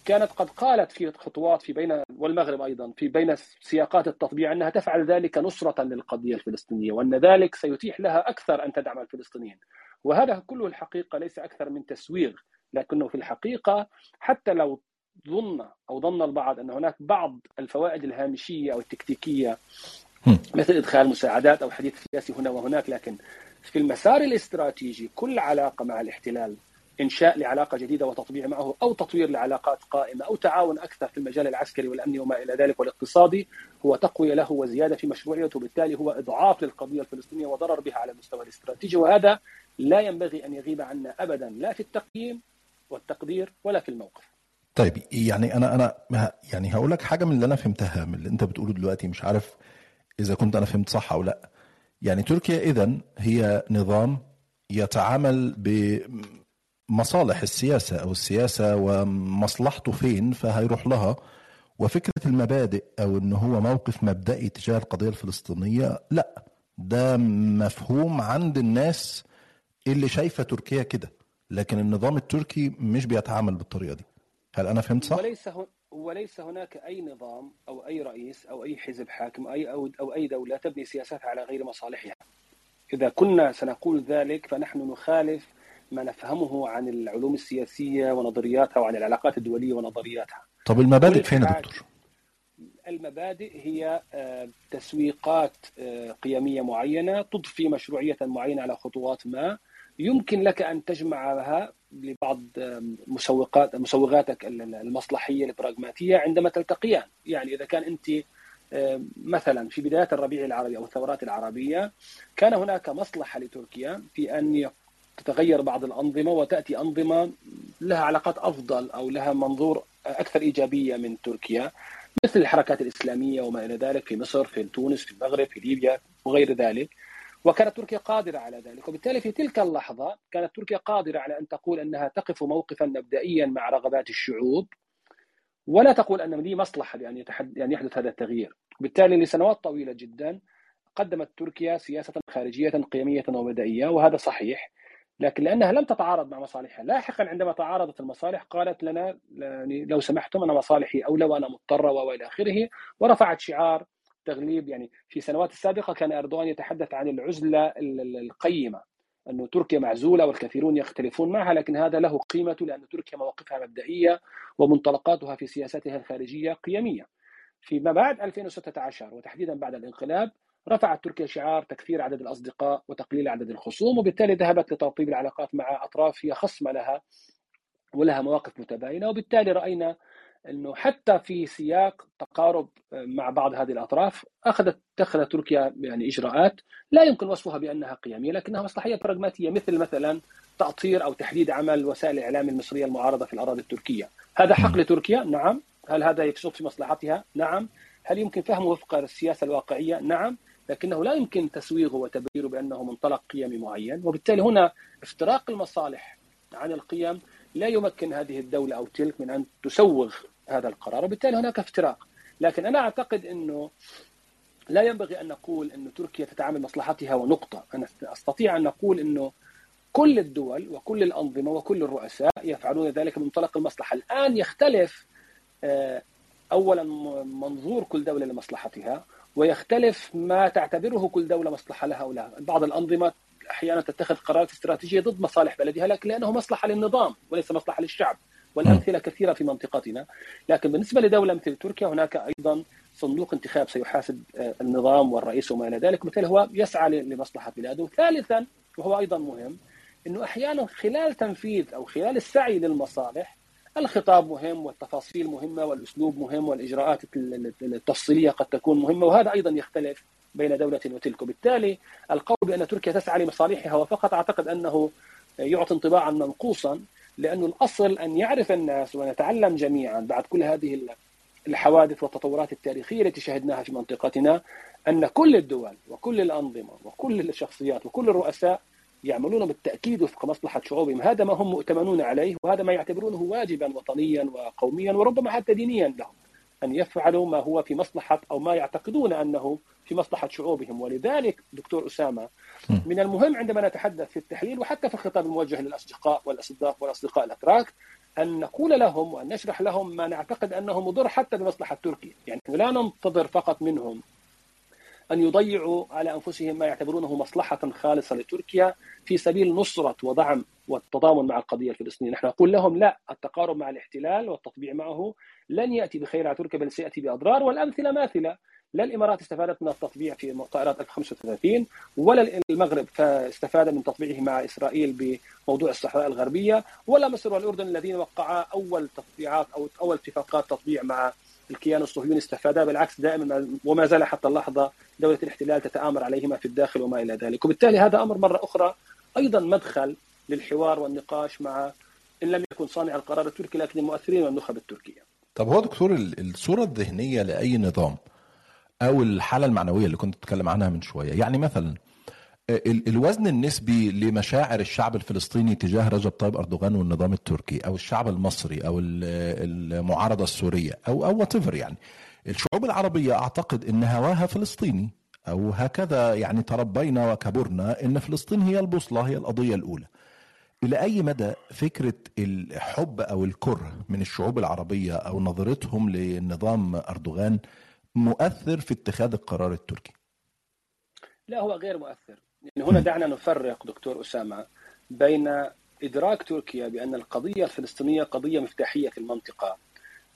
كانت قد قالت في خطوات في بين والمغرب أيضا في بين سياقات التطبيع أنها تفعل ذلك نصرة للقضية الفلسطينية وأن ذلك سيتيح لها أكثر أن تدعم الفلسطينيين. وهذا كله الحقيقة ليس أكثر من تسويغ لكنه في الحقيقة حتى لو ظن أو ظن البعض أن هناك بعض الفوائد الهامشية أو التكتيكية مثل إدخال مساعدات أو حديث سياسي هنا وهناك لكن في المسار الاستراتيجي كل علاقة مع الاحتلال إنشاء لعلاقة جديدة وتطبيع معه أو تطوير لعلاقات قائمة أو تعاون أكثر في المجال العسكري والأمني وما إلى ذلك والاقتصادي هو تقوية له وزيادة في مشروعيته وبالتالي هو إضعاف للقضية الفلسطينية وضرر بها على المستوى الاستراتيجي وهذا لا ينبغي أن يغيب عنا ابدا لا في التقييم والتقدير ولا في الموقف. طيب يعني أنا أنا يعني هقول لك حاجة من اللي أنا فهمتها من اللي أنت بتقوله دلوقتي مش عارف إذا كنت أنا فهمت صح أو لأ. يعني تركيا اذا هي نظام يتعامل ب مصالح السياسة أو السياسة ومصلحته فين فهيروح لها. وفكرة المبادئ أو أنه هو موقف مبدئي تجاه القضية الفلسطينية لا. ده مفهوم عند الناس اللي شايفة تركيا كده. لكن النظام التركي مش بيتعامل بالطريقة دي. هل أنا فهمت صح؟ وليس وليس هناك أي نظام أو أي رئيس أو أي حزب حاكم أي أو, أو أي دولة تبني سياساتها على غير مصالحها. إذا كنا سنقول ذلك فنحن نخالف ما نفهمه عن العلوم السياسية ونظرياتها وعن العلاقات الدولية ونظرياتها. طب المبادئ فين يا دكتور؟ المبادئ هي آه، تسويقات آه، قيمية معينة تضفي مشروعية معينة على خطوات ما. يمكن لك أن تجمعها لبعض مسوقات مسوغاتك المصلحية البراغماتية عندما تلتقيان. يعني إذا كان أنت آه، مثلا في بدايات الربيع العربي أو الثورات العربية كان هناك مصلحة لتركيا في أن تتغير بعض الأنظمة وتأتي أنظمة لها علاقات أفضل أو لها منظور أكثر إيجابية من تركيا مثل الحركات الإسلامية وما إلى ذلك في مصر في تونس في المغرب في ليبيا وغير ذلك. وكانت تركيا قادرة على ذلك. وبالتالي في تلك اللحظة كانت تركيا قادرة على أن تقول أنها تقف موقفا مبدئيا مع رغبات الشعوب ولا تقول أن لي مصلحة يتحد... يعني يحدث هذا التغيير. بالتالي لسنوات طويلة جدا قدمت تركيا سياسة خارجية قيمية ومبدئية وهذا صحيح. لكن لأنها لم تتعارض مع مصالحها لاحقا عندما تعارضت المصالح قالت لنا يعني لو سمحتم أنا مصالحي أولى وأنا مضطرة وإلى آخره ورفعت شعار تغليب يعني في السنوات السابقة كان إردوغان يتحدث عن العزلة القيمة انه تركيا معزولة والكثيرون يختلفون معها لكن هذا له قيمته لأن تركيا مواقفها مبدئية ومنطلقاتها في سياستها الخارجية قيمية. فيما بعد 2016 وتحديدا بعد الانقلاب رفعت تركيا شعار تكثير عدد الأصدقاء وتقليل عدد الخصوم وبالتالي ذهبت لترطيب العلاقات مع أطراف هي خصمة لها ولها مواقف متباينة وبالتالي رأينا إنه حتى في سياق تقارب مع بعض هذه الأطراف أخذت اتخذت تركيا يعني إجراءات لا يمكن وصفها بأنها قيمية لكنها مصلحية براغماتية مثل مثلا تأطير أو تحديد عمل وسائل الاعلام المصرية المعارضة في الأراضي التركية، هذا حق لتركيا؟ نعم، هل هذا يصب في مصلحتها؟ نعم، هل يمكن فهمه وفق السياسة الواقعية؟ نعم، لكنه لا يمكن تسويغه وتبريره بأنه منطلق قيمي معين وبالتالي هنا افتراق المصالح عن القيم لا يمكن هذه الدولة أو تلك من أن تسوغ هذا القرار وبالتالي هناك افتراق. لكن أنا أعتقد إنه لا ينبغي أن نقول انه تركيا تتعامل مصلحتها ونقطة. أنا أستطيع أن نقول إنه كل الدول وكل الأنظمة وكل الرؤساء يفعلون ذلك من منطلق المصلحة. الآن يختلف أولا منظور كل دولة لمصلحتها ويختلف ما تعتبره كل دولة مصلحة لها أو لا بعض الأنظمة أحيانا تتخذ قرارات استراتيجية ضد مصالح بلدها لكن لأنه مصلحة للنظام وليس مصلحة للشعب. والأمثلة كثيرة في منطقتنا. لكن بالنسبة لدولة مثل تركيا هناك أيضا صندوق انتخاب سيحاسب آه، النظام والرئيس وما إلى ذلك. مثل هو يسعى لمصلحة بلاده. ثالثا وهو أيضا مهم أنه أحيانا خلال تنفيذ أو خلال السعي للمصالح الخطاب مهم والتفاصيل مهمة والأسلوب مهم والإجراءات التفصيلية قد تكون مهمة وهذا أيضا يختلف بين دولة وتلك. وبالتالي القول بأن تركيا تسعى لمصالحها وفقط أعتقد أنه يعطي انطباعا منقوصا لأن الأصل أن يعرف الناس ونتعلم جميعا بعد كل هذه الحوادث والتطورات التاريخية التي شهدناها في منطقتنا أن كل الدول وكل الأنظمة وكل الشخصيات وكل الرؤساء يعملون بالتأكيد وفق مصلحة شعوبهم. هذا ما هم مؤتمنون عليه وهذا ما يعتبرونه واجبا وطنيا وقوميا وربما حتى دينيا لهم أن يفعلوا ما هو في مصلحة أو ما يعتقدون أنه في مصلحة شعوبهم. ولذلك دكتور أسامة من المهم عندما نتحدث في التحليل وحتى في الخطاب الموجه للأصدقاء والأصدقاء والأصدقاء الأتراك أن نقول لهم وأن نشرح لهم ما نعتقد أنه مضر حتى بمصلحة تركيا. يعني لا ننتظر فقط منهم أن يضيعوا على أنفسهم ما يعتبرونه مصلحة خالصة لتركيا في سبيل نصرة ودعم والتضامن مع القضية الفلسطينية. نحن نقول لهم لا التقارب مع الاحتلال والتطبيع معه لن يأتي بخير على تركيا بل سيأتي بأضرار والأمثلة ماثلة. لا الإمارات استفادت من التطبيع في طائرات 1035 ولا المغرب فاستفاد من تطبيعه مع إسرائيل بموضوع الصحراء الغربية ولا مصر والأردن الذين وقعا أول تطبيعات أو أول اتفاقات تطبيع مع الكيان الصهيوني استفادا بالعكس دائما وما زال حتى اللحظة دولة الاحتلال تتآمر عليهما في الداخل وما إلى ذلك وبالتالي هذا أمر مرة أخرى أيضا مدخل للحوار والنقاش مع إن لم يكن صانع القرار التركي لكن المؤثرين والنخب التركية. طب هو دكتور الصورة الذهنية لأي نظام أو الحالة المعنوية اللي كنت بتكلم عنها من شوية يعني مثلا الوزن النسبي لمشاعر الشعب الفلسطيني تجاه رجب طيب أردوغان والنظام التركي أو الشعب المصري أو المعارضة السورية أو أو وات يعني. الشعوب العربية أعتقد إن هواها فلسطيني أو هكذا يعني تربينا وكبرنا إن فلسطين هي البوصلة هي القضية الأولى. إلى أي مدى فكرة الحب أو الكره من الشعوب العربية أو نظرتهم لنظام أردوغان مؤثر في اتخاذ القرار التركي؟ لا هو غير مؤثر. هنا دعنا نفرق دكتور أسامة بين إدراك تركيا بأن القضية الفلسطينية قضية مفتاحية في المنطقة.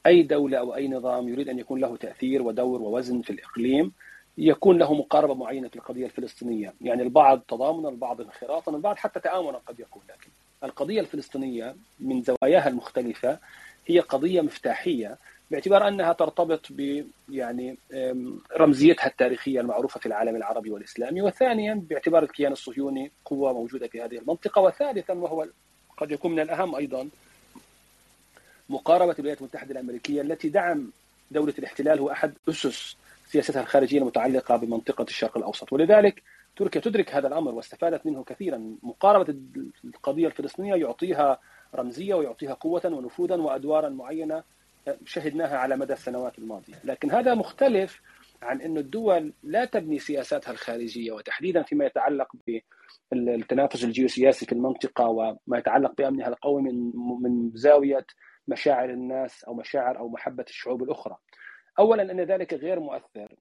أي دولة أو أي نظام يريد أن يكون له تأثير ودور ووزن في الإقليم يكون له مقاربة معينة في القضية الفلسطينية. يعني البعض تضامنا البعض انخراطا البعض حتى تآمنا قد يكون. لكن القضية الفلسطينية من زواياها المختلفة هي قضية مفتاحية باعتبار أنها ترتبط ب يعني رمزيتها التاريخية المعروفة في العالم العربي والإسلامي، وثانيا باعتبار الكيان الصهيوني قوة موجودة في هذه المنطقة، وثالثا وهو قد يكون من الأهم أيضا مقاربة الولايات المتحدة الأمريكية التي دعم دولة الاحتلال هو أحد أسس سياستها الخارجية المتعلقة بمنطقة الشرق الأوسط، ولذلك تركيا تدرك هذا الأمر واستفادت منه كثيرا، مقاربة القضية الفلسطينية يعطيها رمزية ويعطيها قوة ونفوذا وأدوارا معينة شهدناها على مدى السنوات الماضية. لكن هذا مختلف عن أن الدول لا تبني سياساتها الخارجية وتحديدا فيما يتعلق بالتنافس الجيوسياسي في المنطقة وما يتعلق بأمنها القومي من من زاوية مشاعر الناس أو مشاعر أو محبة الشعوب الأخرى. أولا أن ذلك غير مؤثر.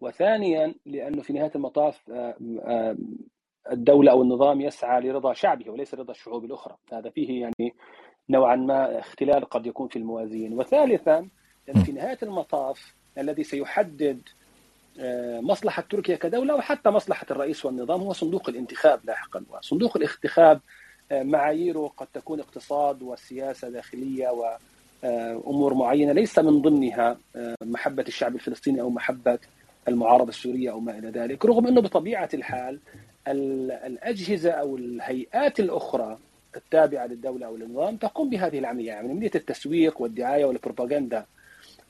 وثانيا لأنه في نهاية المطاف آه، آه، الدولة أو النظام يسعى لرضا شعبه وليس رضا الشعوب الأخرى. هذا فيه يعني نوعا ما اختلال قد يكون في الموازين. وثالثا في نهاية المطاف الذي سيحدد آه، مصلحة تركيا كدولة وحتى مصلحة الرئيس والنظام هو صندوق الانتخاب لاحقا. وصندوق الانتخاب آه، معاييره قد تكون اقتصاد وسياسة داخلية وأمور معينة ليس من ضمنها آه، محبة الشعب الفلسطيني أو محبة المعارضة السورية أو ما إلى ذلك رغم أنه بطبيعة الحال الأجهزة أو الهيئات الأخرى التابعة للدولة أو النظام تقوم بهذه العملية. يعني عملية التسويق والدعاية والبروباغندا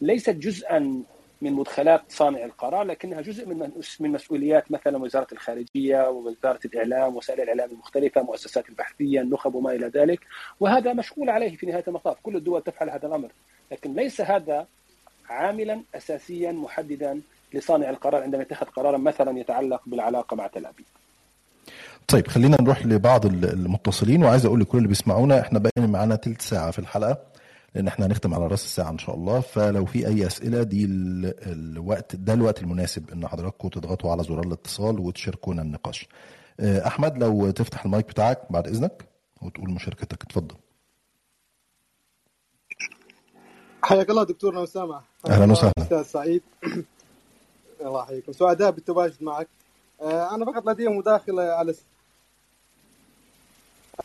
ليست جزءا من مدخلات صانع القرار لكنها جزء من من مسؤوليات مثلا وزارة الخارجية ووزارة الإعلام وسائل الإعلام المختلفة مؤسسات البحثيه النخب وما إلى ذلك. وهذا مشغول عليه في نهاية المطاف. كل الدول تفعل هذا الأمر. لكن ليس هذا عاملا اساسيا محددا لصانع القرار عندما يتخذ قرارا مثلا يتعلق بالعلاقة مع تل أبيب. طيب خلينا نروح لبعض المتصلين. وعايز أقول لكل اللي بيسمعونا إحنا باقي معانا ثلث ساعة في الحلقة لأن إحنا هنختم على راس الساعة إن شاء الله. فلو في أي أسئلة دي الوقت ده الوقت المناسب إن حضراتكم تضغطوا على زرار الاتصال وتشاركونا النقاش. أحمد لو تفتح المايك بتاعك بعد إذنك وتقول مشاركتك. اتفضل. حياك الله دكتورنا اسامه أهلا وسهلا. أستاذ سعيد. الله يحييكم. سعداء بالتواجد معك. أنا فقط لدي مداخلة على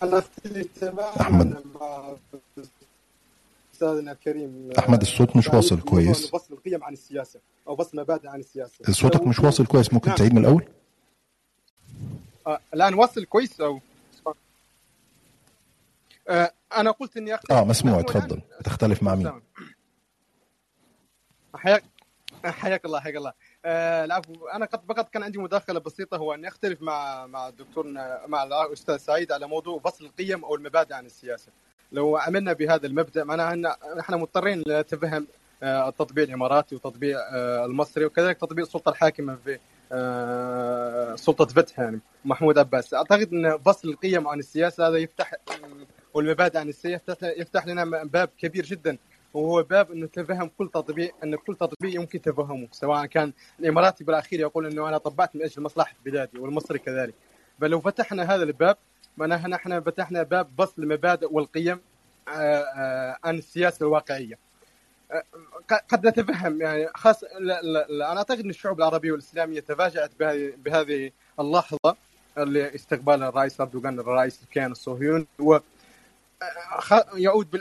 أنا اختلف تماما أحمد. مع استاذنا الكريم أحمد الصوت مش سعيد واصل كويس. بسط القيم عن السياسة أو بسط مبادئ عن السياسة. صوتك لو- مش واصل كويس. ممكن نعم. تعيد من الأول؟ آه، الان وصل كويس أو آه، أنا قلت إني اختلف آه مسموع. والآن اتفضل تختلف مع مين. حياك حياك الله حياك الله. العفو. أنا قد فقط كان عندي مداخلة بسيطة هو أني أختلف مع مع دكتورنا مع الأستاذ سعيد على موضوع فصل القيم أو المبادئ عن السياسة. لو عملنا بهذا المبدأ معناها أن إحنا مضطرين لنتفهم آه، التطبيع الإماراتي وتطبيع آه، المصري وكذلك تطبيع السلطه الحاكمة في آه، سلطة فتح يعني محمود عباس. أعتقد أن فصل القيم عن السياسة هذا يفتح والمبادئ عن السياسة يفتح لنا باب كبير جدا. وهو باب إنه تفهم كل تطبيق إن كل تطبيق يمكن تفهمه سواء كان الاماراتي بالاخير يقول إنه أنا طبعت من أجل مصلحة بلادي والمصري كذلك. فلو فتحنا هذا الباب معناها نحن فتحنا باب فصل المبادئ والقيم آه، آه، عن السياسة الواقعية. آه، قد نتفهم يعني خاص لا لا لا أنا أعتقد إن الشعوب العربية والإسلامية تفاجأت بهذه اللحظة اللي استقبال الرئيس اردوغان الرئيس الكيان الصهيوني يعود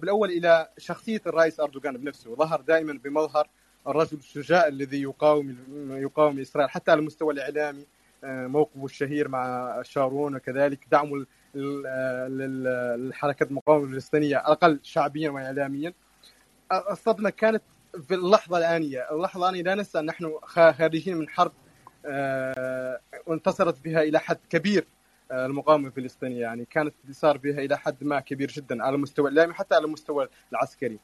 بالأول إلى شخصية الرئيس أردوغان بنفسه ظهر دائما بمظهر الرجل الشجاع الذي يقاوم يقاوم إسرائيل حتى على المستوى الإعلامي آه، موقفه الشهير مع شارون وكذلك دعمه لل- لل- للحركه المقاومه الفلسطينية الأقل شعبيا واعلاميا. الصدمة كانت في اللحظة الآنية، اللحظة الآنية لا ننسى ان نحن خارجين من حرب آه، وانتصرت بها إلى حد كبير. المقاومة الفلسطينية يعني كانت انتصار بها إلى حد ما كبير جدا على المستوى الاعلامي حتى على المستوى العسكري.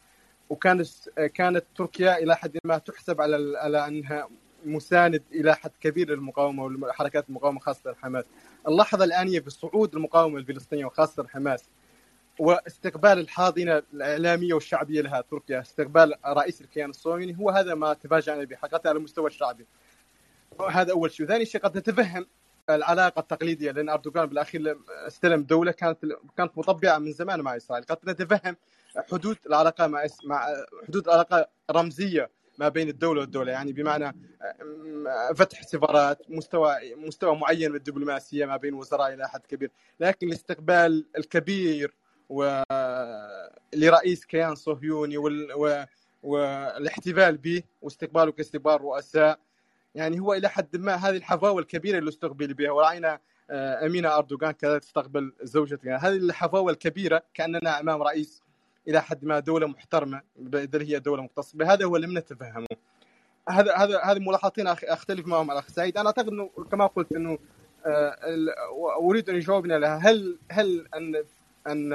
وكانت كانت تركيا إلى حد ما تحسب على على أنها مساند إلى حد كبير للمقاومة وحركات المقاومة خاصة حماس. اللحظه الانيه بصعود المقاومة الفلسطينية وخاصة حماس واستقبال الحاضنة الإعلامية والشعبية لها تركيا، استقبال رئيس الكيان الصهيوني هو هذا ما تفاجأنا به حقيقه على المستوى الشعبي. هذا أول شيء، ثاني شيء قد نتفهم العلاقة التقليدية لأن أردوغان بالأخير استلم دولة كانت كانت مطبعة من زمان مع إسرائيل، قد نتفهم حدود العلاقة مع مع حدود العلاقة رمزية ما بين الدولة والدولة. يعني بمعنى فتح سفارات مستوى مستوى معين من الدبلوماسية ما بين وزراء إلى حد كبير، لكن الاستقبال الكبير و لرئيس كيان صهيوني وال... و... والاحتفال به واستقباله كاستقبال رؤساء يعني هو إلى حد ما هذه الحفاوه الكبيرة اللي استقبل بها ورأينا آه، أمينة أردوغان كذلك تستقبل زوجتها هذه الحفاوه الكبيرة كأننا أمام رئيس إلى حد ما دولة محترمة بل هي دولة مقتصده هذا هو اللي نتفهمه هذا هذا هذه ملاحظتين أختلف معهم الأخ سعيد. أنا أعتقد إنه كما قلت إنه آه، أريد أن يجاوبنا لها هل هل أن أن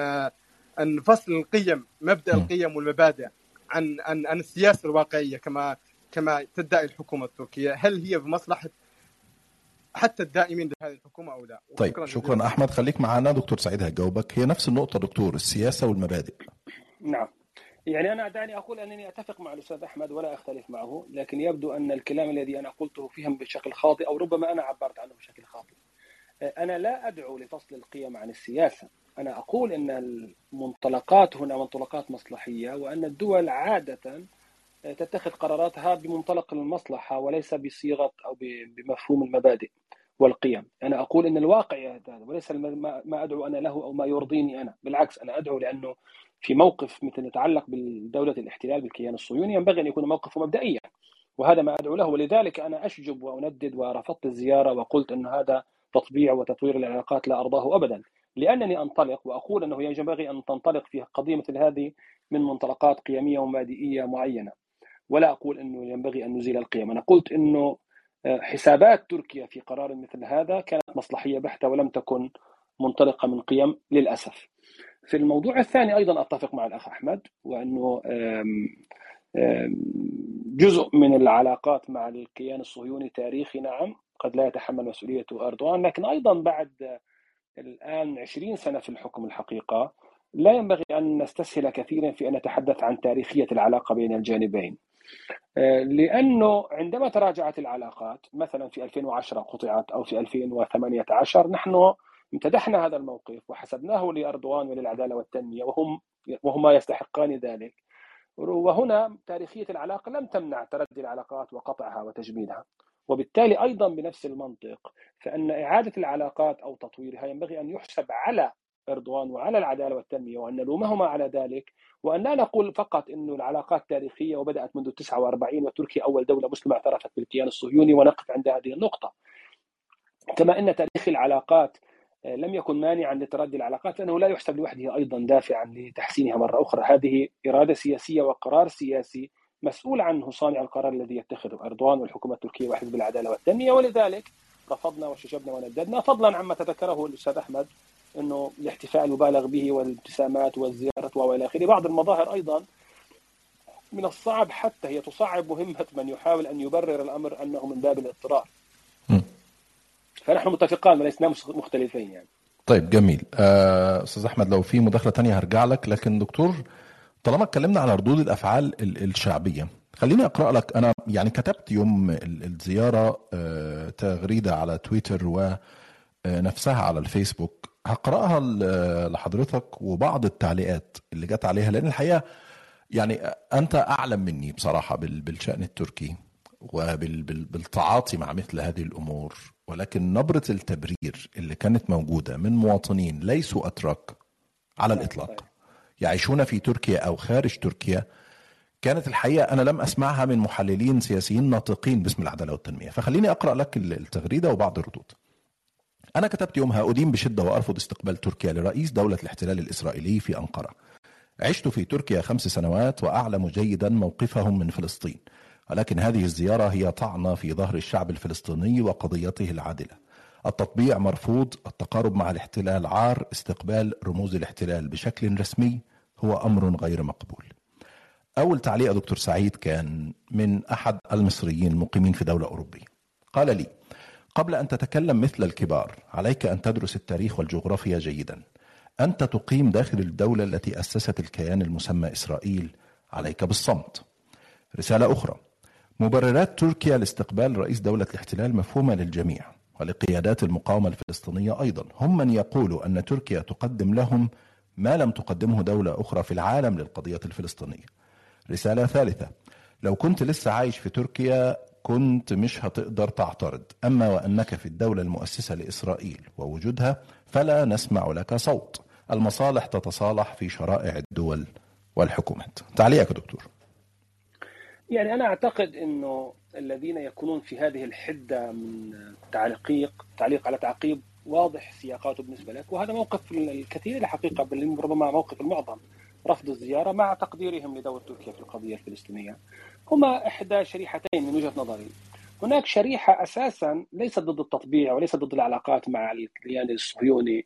أن فصل القيم مبدأ م. القيم والمبادئ عن عن عن السياسة الواقعية كما كما تدعي الحكومة التركية. هل هي بمصلحه حتى الدائمين لهذه الحكومة أو لا؟ طيب جزيلا. شكرا. أحمد خليك معانا. دكتور سعيد هجاوبك. هي نفس النقطة دكتور السياسة والمبادئ. نعم. يعني أنا دعني أقول أنني أتفق مع الأستاذ أحمد ولا أختلف معه لكن يبدو أن الكلام الذي أنا قلته فهم بشكل خاطئ أو ربما أنا عبرت عنه بشكل خاطئ. أنا لا أدعو لفصل القيم عن السياسة. أنا أقول أن المنطلقات هنا منطلقات مصلحية وأن الدول عادة تتخذ قراراتها بمنطلق المصلحة وليس بصيغة أو بمفهوم المبادئ والقيم. أنا أقول أن الواقع هذا وليس ما أدعو أنا له أو ما يرضيني أنا بالعكس أنا أدعو لأنه في موقف مثل يتعلق بالدولة الاحتلال بالكيان الصهيوني ينبغي أن يكون موقفه مبدئيا وهذا ما أدعو له. ولذلك أنا أشجب وأندد ورفضت الزيارة وقلت أن هذا تطبيع وتطوير العلاقات لا أرضاه أبدا. لأنني أنطلق وأقول أنه ينبغي أن تنطلق في قضية مثل هذه من منطلقات قيمية ومبادئية معينة. ولا أقول أنه ينبغي أن نزيل القيم. أنا قلت أنه حسابات تركيا في قرار مثل هذا كانت مصلحية بحتة ولم تكن منطلقة من قيم للأسف. في الموضوع الثاني أيضا أتفق مع الأخ أحمد وأنه جزء من العلاقات مع الكيان الصهيوني تاريخي نعم قد لا يتحمل مسؤوليته أردوغان لكن أيضا بعد الآن 20 سنة في الحكم الحقيقة لا ينبغي أن نستسهل كثيرا في أن نتحدث عن تاريخية العلاقة بين الجانبين. لأنه عندما تراجعت العلاقات مثلا في 2010 قطعت أو في 2018 نحن امتدحنا هذا الموقف وحسبناه لأردوغان وللعدالة والتنمية وهم وهما يستحقان ذلك. وهنا تاريخية العلاقة لم تمنع تردي العلاقات وقطعها وتجميدها وبالتالي أيضا بنفس المنطق فإن إعادة العلاقات أو تطويرها ينبغي أن يحسب على اردوغان وعلى العدالة والتنمية وأن نلومهما على ذلك وأن لا نقول فقط إنه العلاقات تاريخية وبدأت منذ 49 وتركيا أول دولة مسلمة اعترفت بالكيان الصهيوني ونقف عند هذه النقطة. كما إن تاريخ العلاقات لم يكن مانعا لتردي العلاقات لأنه لا يحسب لوحده أيضا دافعا لتحسينها مرة أخرى، هذه إرادة سياسية وقرار سياسي مسؤول عنه صانع القرار الذي يتخذه اردوغان والحكومة التركية وحزب العدالة والتنمية ولذلك رفضنا وشجبنا ونددنا فضلا عما تذكره الأستاذ أحمد إنه الاحتفاء المبالغ به والابتسامات والزياره وإلى آخره، بعض المظاهر أيضا من الصعب حتى هي تصعب مهمة من يحاول أن يبرر الأمر أنه من باب الاضطرار. فنحن متفقان ولسنا مختلفين يعني. طيب جميل. آه، أستاذ أحمد لو في مداخلة تانية هرجع لك. لكن دكتور طالما اتكلمنا على ردود الأفعال الشعبية خليني أقرأ لك. أنا يعني كتبت يوم الزيارة آه، تغريدة على تويتر ونفسها على الفيسبوك. هقرأها لحضرتك وبعض التعليقات اللي جت عليها لأن الحقيقة يعني أنت أعلم مني بصراحة بالشأن التركي وبالتعاطي مع مثل هذه الأمور ولكن نبرة التبرير اللي كانت موجودة من مواطنين ليسوا أتراك على الإطلاق يعيشون في تركيا أو خارج تركيا كانت الحقيقة أنا لم أسمعها من محللين سياسيين ناطقين باسم العدالة والتنمية. فخليني أقرأ لك التغريدة وبعض الردود. أنا كتبت يومها أدين بشدة وأرفض استقبال تركيا لرئيس دولة الاحتلال الإسرائيلي في أنقرة. عشت في تركيا خمس سنوات وأعلم جيدا موقفهم من فلسطين. ولكن هذه الزيارة هي طعنة في ظهر الشعب الفلسطيني وقضيته العادلة. التطبيع مرفوض التقارب مع الاحتلال عار استقبال رموز الاحتلال بشكل رسمي هو أمر غير مقبول. أول تعليق دكتور سعيد كان من أحد المصريين المقيمين في دولة أوروبية. قال لي قبل أن تتكلم مثل الكبار عليك أن تدرس التاريخ والجغرافيا جيدا. أنت تقيم داخل الدولة التي أسست الكيان المسمى إسرائيل. عليك بالصمت. رسالة أخرى. مبررات تركيا لاستقبال رئيس دولة الاحتلال مفهومة للجميع ولقيادات المقاومة الفلسطينية أيضا. هم من يقولوا أن تركيا تقدم لهم ما لم تقدمه دولة أخرى في العالم للقضية الفلسطينية. رسالة ثالثة. لو كنت لسه عايش في تركيا كنت مش هتقدر تعترض. أما وأنك في الدولة المؤسسة لإسرائيل ووجودها فلا نسمع لك صوت. المصالح تتصالح في شرائع الدول والحكومات. تعليقك دكتور. يعني أنا أعتقد أنه الذين يكونون في هذه الحدة من تعليق تعليق على تعقيب واضح سياقاته بالنسبة لك وهذا موقف الكثير الحقيقة بل ربما موقف المعظم رفض الزيارة مع تقديرهم لدور تركيا في القضية الفلسطينية. هما إحدى شريحتين من وجهة نظري. هناك شريحة أساسا ليست ضد التطبيع وليست ضد العلاقات مع الكيان الصهيوني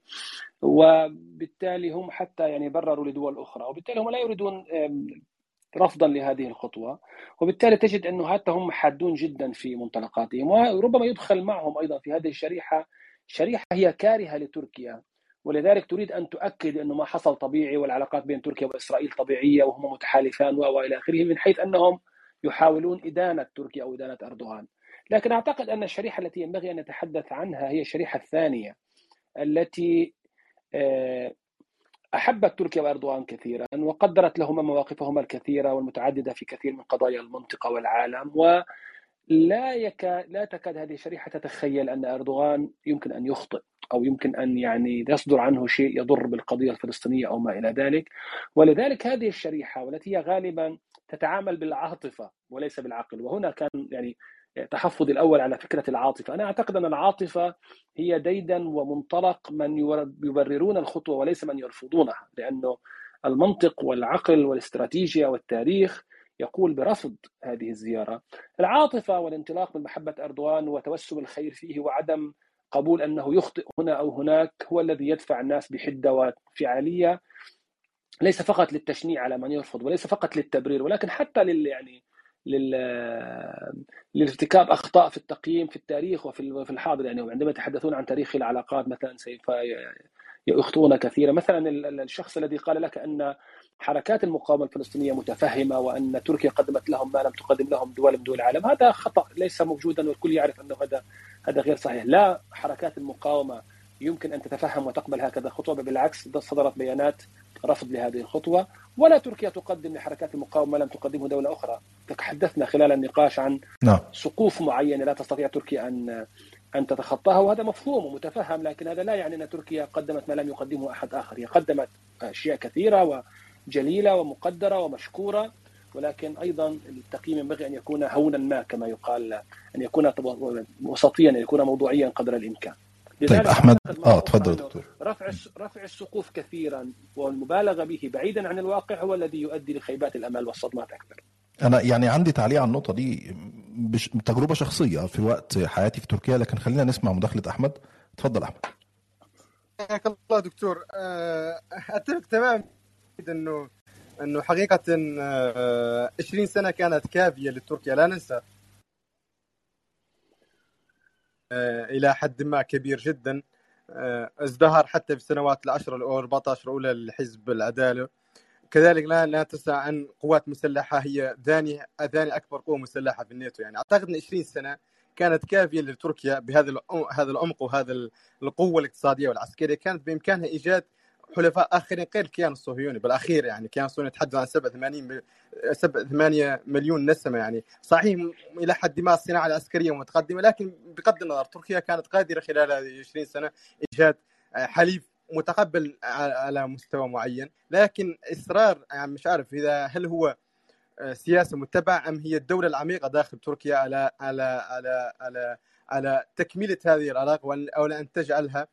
وبالتالي هم حتى يعني برروا لدول أخرى وبالتالي هم لا يريدون رفضا لهذه الخطوة وبالتالي تجد أنه حتى هم حادون جدا في منطلقاتهم وربما يدخل معهم أيضا في هذه الشريحة شريحة هي كارهة لتركيا ولذلك تريد أن تؤكد أنه ما حصل طبيعي والعلاقات بين تركيا وإسرائيل طبيعية وهم متحالفان وإلى آخره من حيث أنهم يحاولون إدانة تركيا أو إدانة أردوغان. لكن أعتقد أن الشريحة التي ينبغي أن نتحدث عنها هي الشريحة الثانية التي آه، أحبت تركيا وأردوغان كثيرا وقدرت لهما مواقفهما الكثيرة والمتعددة في كثير من قضايا المنطقة والعالم ولا يكاد لا تكاد هذه الشريحة تتخيل أن أردوغان يمكن أن يخطئ أو يمكن أن يعني يصدر عنه شيء يضر بالقضية الفلسطينية أو ما إلى ذلك. ولذلك هذه الشريحة والتي هي غالبا تتعامل بالعاطفة وليس بالعقل. وهنا كان يعني تحفظي الأول على فكرة العاطفة، أنا أعتقد أن العاطفة هي ديدا ومنطلق من يبررون الخطوة وليس من يرفضونها، لأنه المنطق والعقل والاستراتيجية والتاريخ يقول برفض هذه الزيارة. العاطفة والانطلاق من محبة اردوغان وتوسم الخير فيه وعدم قبول أنه يخطئ هنا أو هناك هو الذي يدفع الناس بحدة وفعالية ليس فقط للتشنيع على من يرفض وليس فقط للتبرير ولكن حتى لل يعني لارتكاب أخطاء في التقييم في التاريخ وفي في الحاضر يعني عندما يتحدثون عن تاريخ العلاقات مثلا سوف يخطئون كثيرا. مثلا الشخص الذي قال لك أن حركات المقاومة الفلسطينية متفهمة وأن تركيا قدمت لهم ما لم تقدم لهم دول من دول العالم هذا خطأ ليس موجودا والكل يعرف أنه هذا هذا غير صحيح. لا حركات المقاومة يمكن أن تتفهم وتقبل هكذا خطوة بالعكس صدرت بيانات رفض لهذه الخطوة. ولا تركيا تقدم لحركات المقاومة ما لم تقدمه دولة أخرى. تحدثنا خلال النقاش عن نعم. سقوف معينه لا تستطيع تركيا أن أن تتخطاها وهذا مفهوم ومتفهم لكن هذا لا يعني أن تركيا قدمت ما لم يقدمه أحد آخر. هي قدمت أشياء كثيرة وجليلة ومقدرة ومشكورة ولكن أيضا التقييم ينبغي أن يكون هونا ما كما يقال أن يكون وسطيا أن يكون موضوعيا قدر الإمكان. طيب أحمد. آه تفضل دكتور. رفع رفع السقوف كثيرا والمبالغة به بعيدا عن الواقع هو الذي يؤدي لخيبات الامال والصدمات أكثر أنا يعني عندي تعليق على النقطة دي بش... تجربة شخصية في وقت حياتي في تركيا لكن خلينا نسمع مداخلة أحمد. اتفضل أحمد. حياك الله دكتور. أتفق تماما إنه إنه حقيقة 20 سنة كانت كافية لتركيا لا ننسى. إلى حد ما كبير جدا. ازدهر حتى في السنوات العشر أو 14 الأولى لحزب العدالة. كذلك لا لا تنسى عن قوات مسلحة هي ثاني ثاني أكبر قوة مسلحة في الناتو. يعني أعتقد إن 20 سنة كانت كافية لتركيا بهذا هذا العمق وهذا القوة الاقتصادية والعسكرية. كانت بإمكانها إيجاد حلفاء آخرين غير الكيان الصهيوني بالأخير يعني الكيان الصهيوني يتحدث عن 7 80 7 8 مليون نسمة يعني. صحيح إلى حد ما الصناعة العسكرية متقدمة لكن بغض النظر تركيا كانت قادرة خلال هذه 20 سنة إيجاد حليف متقبل على مستوى معين. لكن إصرار يعني مش عارف إذا هل هو سياسة متبعة أم هي الدولة العميقة داخل تركيا على على على على على تكملة هذه العلاقه أو ان تجعلها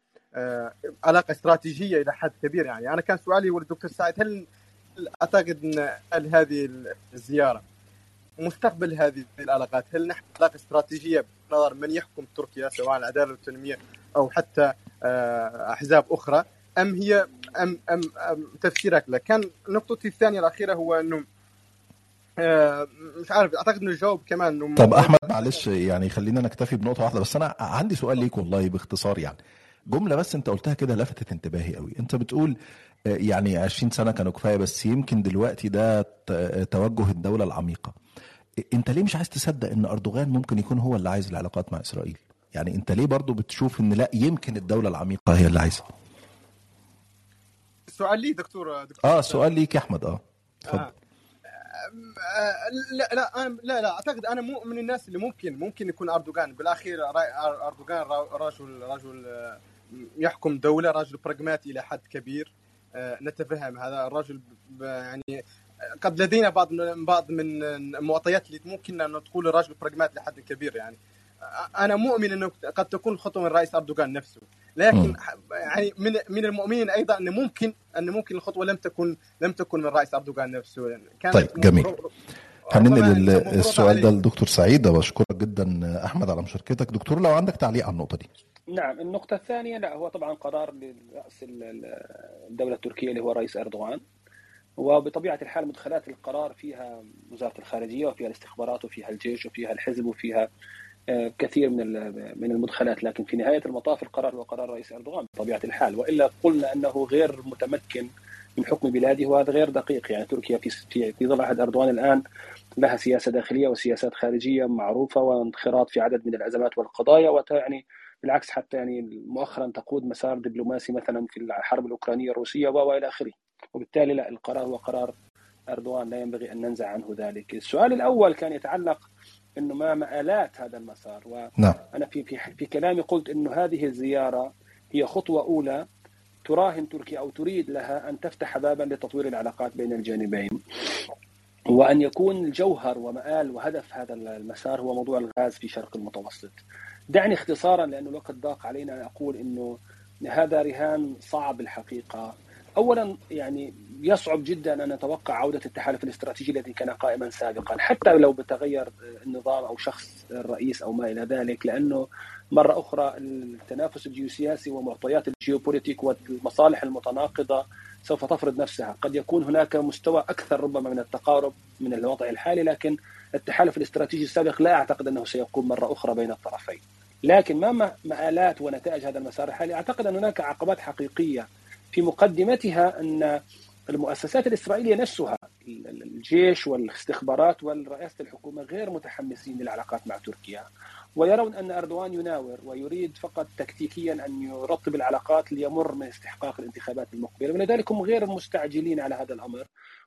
علاقة استراتيجية إلى حد كبير يعني. أنا كان سؤالي والدكتور سعيد هل أعتقد إن هذه الزيارة مستقبل هذه العلاقات؟ هل نحن علاقة استراتيجية بنظر من يحكم تركيا سواء العدالة والتنميه أو حتى أحزاب أخرى أم هي أم أم, أم تفسيرك له؟ كان نقطتي الثانية الأخيرة هو إنه مش عارف أعتقد إنه الجواب كمان إنه طب أحمد معلش يعني خلينا نكتفي بنقطة واحدة بس أنا عندي سؤال ليك والله باختصار يعني. جملة بس انت قلتها كده لفتت انتباهي قوي. انت بتقول يعني 20 سنة كانوا كفاية بس يمكن دلوقتي ده توجه الدولة العميقة. انت ليه مش عايز تصدق ان أردوغان ممكن يكون هو اللي عايز العلاقات مع إسرائيل؟ يعني انت ليه برضو بتشوف ان لا يمكن الدولة العميقة هي اللي عايزة؟ سؤال لي دكتور, دكتور آه سؤال ليك يا أحمد. آه اتفضل. آه. لا لا لا لا أعتقد أنا مو من الناس اللي ممكن ممكن يكون أردوغان. بالأخير أردوغان رجل رجل يحكم دولة رجل براغماتي إلى حد كبير. نتفهم هذا. الرجل يعني قد لدينا بعض من بعض من المعطيات اللي ممكن أن تقول الرجل براغماتي لحد كبير يعني. أنا مؤمن إنه قد تكون الخطوه من الرئيس أردوغان نفسه. لكن. يعني من من المؤمنين أيضا انه ممكن أن ممكن الخطوة لم تكن لم تكن من الرئيس أردوغان نفسه. يعني كانت طيب جميل. هننقل السؤال ده للدكتور سعيد بشكرك جدا أحمد على مشاركتك. دكتور لو عندك تعليق على النقطة دي. نعم النقطة الثانية لا هو طبعا قرار لرأس الدولة التركية اللي هو الرئيس أردوغان. وبطبيعة الحال مدخلات القرار فيها وزارة الخارجية وفيها الاستخبارات وفيها الجيش وفيها الحزب وفيها كثير من من المدخلات. لكن في نهاية المطاف القرار هو قرار الرئيس أردوغان بطبيعة الحال. وإلا قلنا أنه غير متمكن من حكم بلاده وهذا غير دقيق. يعني تركيا في في في ظل عهد أردوغان الآن لها سياسة داخلية وسياسات خارجية معروفة وانخراط في عدد من الأزمات والقضايا ويعني بالعكس حتى يعني مؤخرا تقود مسار دبلوماسي مثلا في الحرب الأوكرانية الروسية وإلى آخره. وبالتالي لا القرار هو قرار أردوغان لا ينبغي أن ننزع عنه ذلك. السؤال الأول كان يتعلق إنه ما مآلات هذا المسار. وأنا في في في كلامي قلت إنه هذه الزيارة هي خطوة أولى تراهن تركيا أو تريد لها أن تفتح بابا لتطوير العلاقات بين الجانبين. وأن يكون الجوهر ومآل وهدف هذا المسار هو موضوع الغاز في شرق المتوسط. دعني اختصارا لأنه الوقت ضاق علينا ان أقول إنه هذا رهان صعب الحقيقة. اولا يعني يصعب جدا أن نتوقع عودة التحالف الاستراتيجي الذي كان قائما سابقا حتى لو بتغير النظام أو شخص الرئيس أو ما إلى ذلك لأنه مرة أخرى التنافس الجيوسياسي ومعطيات الجيوبوليتيك والمصالح المتناقضة سوف تفرض نفسها. قد يكون هناك مستوى أكثر ربما من التقارب من الوضع الحالي لكن التحالف الاستراتيجي السابق لا أعتقد أنه سيقوم مرة أخرى بين الطرفين. لكن ما مآلات ونتائج هذا المسار الحالي أعتقد أن هناك عقبات حقيقية في مقدمتها أن المؤسسات الإسرائيلية نفسها الجيش والاستخبارات والرئاسة الحكومة غير متحمسين للعلاقات مع تركيا. ويرون أن أردوان يناور ويريد فقط تكتيكيا أن يرطب العلاقات ليمر من استحقاق الانتخابات المقبلة. ولذلك هم غير مستعجلين على هذا الأمر.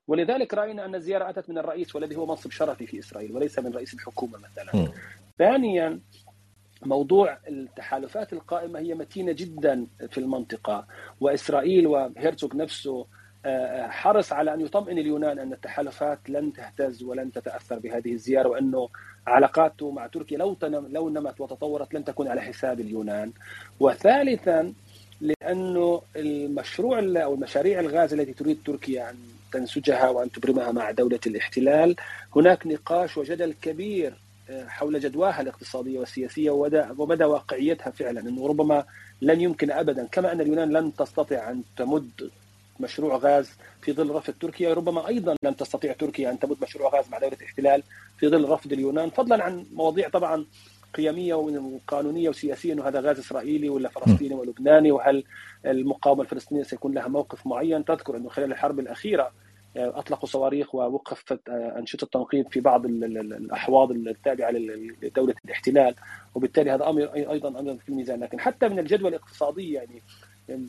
ولذلك رأينا أن الزيارة أتت من الرئيس والذي هو منصب شرفي في إسرائيل وليس من رئيس الحكومة مثلا ثانيا موضوع التحالفات القائمة هي متينة جدا في المنطقة وإسرائيل وهيرتوغ نفسه حرص على أن يطمئن اليونان أن التحالفات لن تهتز ولن تتأثر بهذه الزيارة وأنه علاقاته مع تركيا لو لو نمت وتطورت لن تكون على حساب اليونان. وثالثا لأنه المشروع أو المشاريع الغاز التي تريد تركيا أن تنسجها وأن تبرمها مع دولة الاحتلال. هناك نقاش وجدل كبير حول جدواها الاقتصادية والسياسية ومدى واقعيتها فعلا إنه ربما لن يمكن ابدا. كما أن اليونان لن تستطيع أن تمد مشروع غاز في ظل رفض تركيا ربما أيضا لن تستطيع تركيا أن تمد مشروع غاز مع دولة الاحتلال في ظل رفض اليونان. فضلا عن مواضيع طبعا قيمية وقانونيه وسياسية إنه هذا غاز إسرائيلي ولا فلسطيني ولبناني وهل المقاومة الفلسطينية سيكون لها موقف معين؟ تذكر إنه خلال الحرب الأخيرة أطلقوا صواريخ ووقفت أنشطة تنقيب في بعض الأحواض التابعة لدولة الاحتلال وبالتالي هذا أمر أيضا أمر في الميزان. لكن حتى من الجدوى الاقتصادي يعني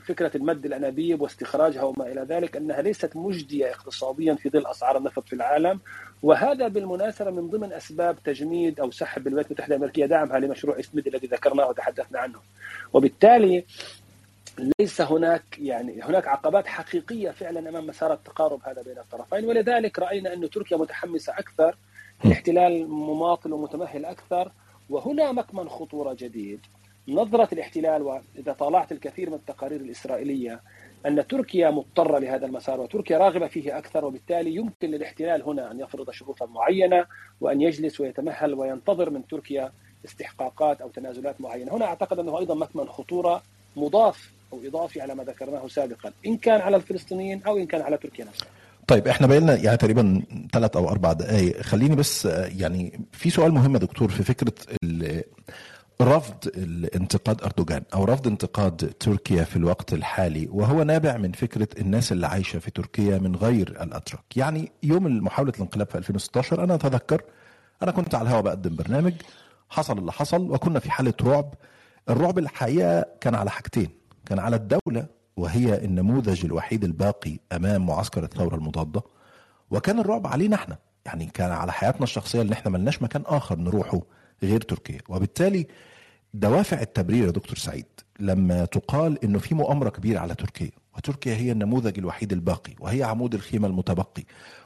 فكرة المد الأنابيب واستخراجها وما إلى ذلك أنها ليست مجدية اقتصاديا في ظل أسعار النفط في العالم. وهذا بالمناسبة من ضمن أسباب تجميد أو سحب الولايات المتحدة الأمريكية دعمها لمشروع إسميد الذي ذكرناه وتحدثنا عنه. وبالتالي ليس هناك يعني هناك عقبات حقيقية فعلا أمام مسار التقارب هذا بين الطرفين. ولذلك رأينا أن تركيا متحمسة أكثر الاحتلال مماطل ومتمهل أكثر وهنا مكمن خطورة جديد. نظرة الاحتلال وإذا طالعت الكثير من التقارير الإسرائيلية أن تركيا مضطرة لهذا المسار وتركيا راغبة فيه أكثر وبالتالي يمكن للاحتلال هنا أن يفرض شروطا معينة وأن يجلس ويتمهل وينتظر من تركيا استحقاقات أو تنازلات معينة. هنا أعتقد أنه أيضا مكمن خطورة مضاف أو إضافي على ما ذكرناه سابقا إن كان على الفلسطينيين أو إن كان على تركيا نفسها طيب إحنا بقينا يعني تقريبا ثلاث أو أربع دقائق خليني بس يعني في سؤال مهم يا دكتور في فكرة رفض الانتقاد أردوغان أو رفض انتقاد تركيا في الوقت الحالي وهو نابع من فكرة الناس اللي عايشة في تركيا من غير الأتراك. يعني يوم محاولة الانقلاب في 2016 أنا أتذكر أنا كنت على الهواء بقدم برنامج حصل اللي حصل وكنا في حالة رعب. الرعب الحقيقة كان على حاجتين كان على الدولة وهي النموذج الوحيد الباقي أمام معسكر الثورة المضادة وكان الرعب علينا إحنا. يعني كان على حياتنا الشخصية اللي إحنا ملناش مكان آخر نروحه غير تركيا. وبالتالي دوافع التبرير يا دكتور سعيد لما تقال إنه في مؤامرة كبيرة على تركيا وتركيا هي النموذج الوحيد الباقي وهي عمود الخيمة المتبقي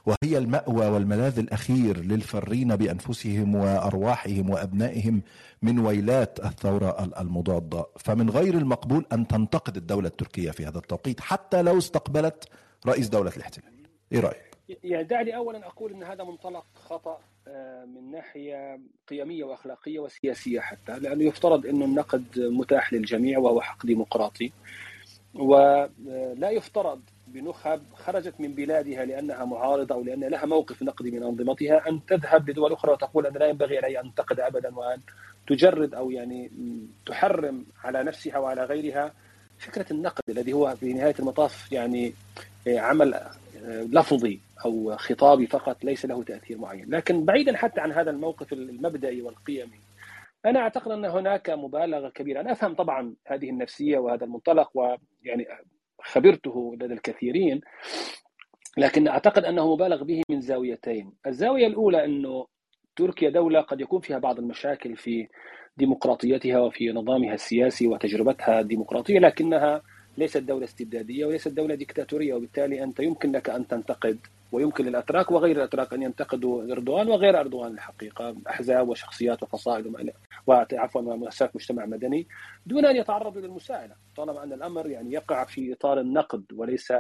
وهي المأوى والملاذ الأخير للفرين بأنفسهم وأرواحهم وأبنائهم من ويلات الثورة المضادة. فمن غير المقبول أن تنتقد الدولة التركية في هذا التوقيت حتى لو استقبلت رئيس دولة الاحتلال. إيه رأيك؟ يعني دعني اولا أقول إن هذا منطلق خطأ. من ناحية قيمية وأخلاقية وسياسية حتى لأنه يفترض إنه النقد متاح للجميع وهو حق ديمقراطي. ولا يفترض بنخب خرجت من بلادها لأنها معارضة أو لأن لها موقف نقدي من أنظمتها أن تذهب لدول أخرى وتقول ان لا ينبغي علي أن انتقد ابدا وأن تجرد أو يعني تحرم على نفسها وعلى غيرها فكرة النقد الذي هو في نهاية المطاف يعني عمل لفظي. أو خطابي فقط ليس له تأثير معين، لكن بعيدا حتى عن هذا الموقف المبدئي والقيمي أنا أعتقد أن هناك مبالغة كبيرة، أنا أفهم طبعا هذه النفسية وهذا المنطلق ويعني خبرته لدى الكثيرين لكن أعتقد أنه مبالغ به من زاويتين، الزاوية الأولى أنه تركيا دولة قد يكون فيها بعض المشاكل في ديمقراطيتها وفي نظامها السياسي وتجربتها الديمقراطية لكنها ليست دولة استبدادية وليست دولة ديكتاتورية وبالتالي أنت يمكن لك أن تنتقد ويمكن للأتراك وغير الأتراك أن ينتقدوا أردوغان وغير أردوغان الحقيقة أحزاب وشخصيات وفصائل وعفوا ومؤسسات مجتمع مدني دون أن يتعرضوا للمساءلة طالما أن الأمر يعني يقع في إطار النقد وليس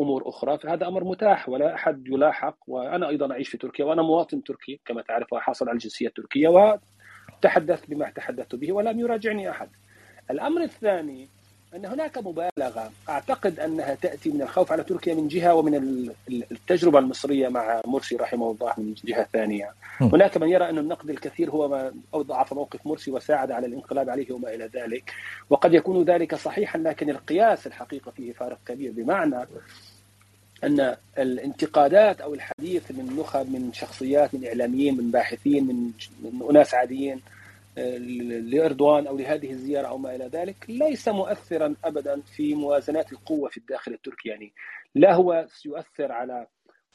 أمور أخرى فهذا أمر متاح ولا أحد يلاحق وأنا أيضا أعيش في تركيا وأنا مواطن تركي كما تعرف وحاصل على الجنسية التركية وتحدثت بما تحدثت به ولم يراجعني أحد. الأمر الثاني أن هناك مبالغة. أعتقد أنها تأتي من الخوف على تركيا من جهة ومن التجربة المصرية مع مرسي رحمه الله من جهة ثانية. هناك من يرى أن النقد الكثير هو ما أضعف موقف مرسي وساعد على الانقلاب عليه وما إلى ذلك. وقد يكون ذلك صحيحا لكن القياس الحقيقة فيه فارق كبير. بمعنى أن الانتقادات أو الحديث من نخب من شخصيات من إعلاميين من باحثين من, من أناس عاديين لإردوان أو لهذه الزيارة أو ما إلى ذلك ليس مؤثرا ابدا في موازنات القوة في الداخل التركي. يعني لا هو سيؤثر على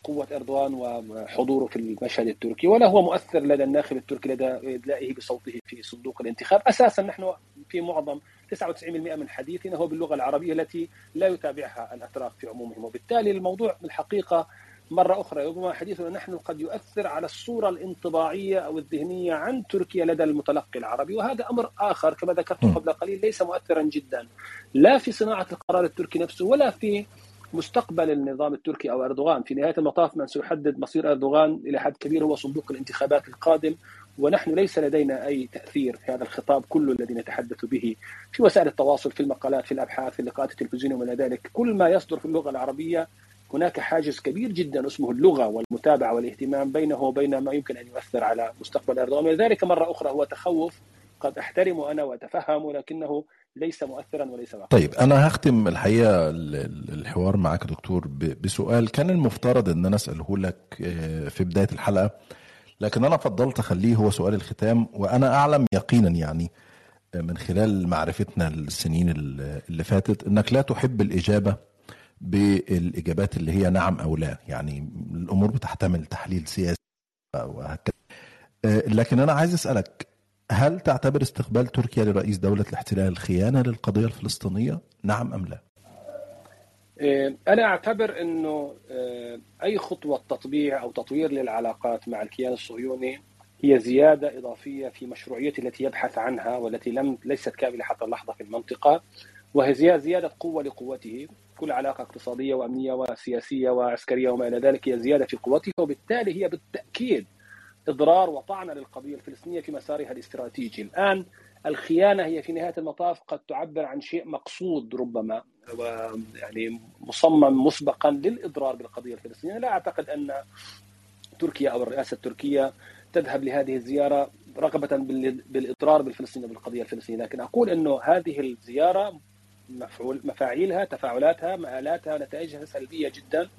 قوة أردوان وحضوره في المشهد التركي ولا هو مؤثر لدى الناخب التركي لدى إدلائه بصوته في صندوق الانتخاب. أساسا نحن في معظم 99% من حديثنا هو باللغة العربية التي لا يتابعها الأتراك في عمومهم. وبالتالي الموضوع بالحقيقة مرة أخرى ربما حديثنا نحن قد يؤثر على الصورة الانطباعية أو الذهنية عن تركيا لدى المتلقي العربي وهذا أمر آخر كما ذكرت قبل قليل ليس مؤثرا جدا. لا في صناعة القرار التركي نفسه ولا في مستقبل النظام التركي أو أردوغان. في نهاية المطاف من سيحدد مصير أردوغان إلى حد كبير هو صندوق الانتخابات القادم ونحن ليس لدينا أي تأثير في هذا الخطاب كله الذي نتحدث به في وسائل التواصل في المقالات في الأبحاث في اللقاءات التلفزيونية وما ذلك. كل ما يصدر في اللغة العربية هناك حاجز كبير جدا اسمه اللغة والمتابعة والاهتمام بينه وبين ما يمكن أن يؤثر على مستقبل اردوغان ولذلك مرة أخرى هو تخوف قد احترمه أنا وأتفهم ولكنه ليس مؤثرا وليس واقعا. طيب أنا هختم الحقيقة الحوار معك دكتور بسؤال كان المفترض إن أنا أسأله لك في بداية الحلقة لكن أنا فضلت أخليه هو سؤال الختام وأنا أعلم يقينا يعني من خلال معرفتنا السنين اللي فاتت إنك لا تحب الإجابة بالإجابات اللي هي نعم أو لا يعني الأمور بتحتمل تحليل سياسي وهكذا لكن أنا عايز أسألك هل تعتبر استقبال تركيا لرئيس دولة الاحتلال خيانة للقضية الفلسطينية؟ نعم أم لا؟ أنا أعتبر أنه أي خطوة تطبيع أو تطوير للعلاقات مع الكيان الصهيوني هي زيادة إضافية في مشروعية التي يبحث عنها والتي لم ليست كاملة حتى اللحظة في المنطقة وهي زيادة قوة لقوته كل علاقة اقتصادية وأمنية وسياسية وعسكرية وما إلى ذلك هي زيادة في قوته وبالتالي هي بالتأكيد إضرار وطعنه للقضية الفلسطينية في مسارها الاستراتيجي، الآن الخيانة هي في نهاية المطاف قد تعبر عن شيء مقصود ربما ويعني مصمم مسبقا للإضرار بالقضية الفلسطينية، لا أعتقد أن تركيا أو الرئاسة التركية تذهب لهذه الزيارة رغبة بالإضرار بالفلسطينيين بالقضية الفلسطينية، لكن أقول إنه هذه الزيارة مفعول مفاعيلها تفاعلاتها مآلاتها نتائجها سلبية جدا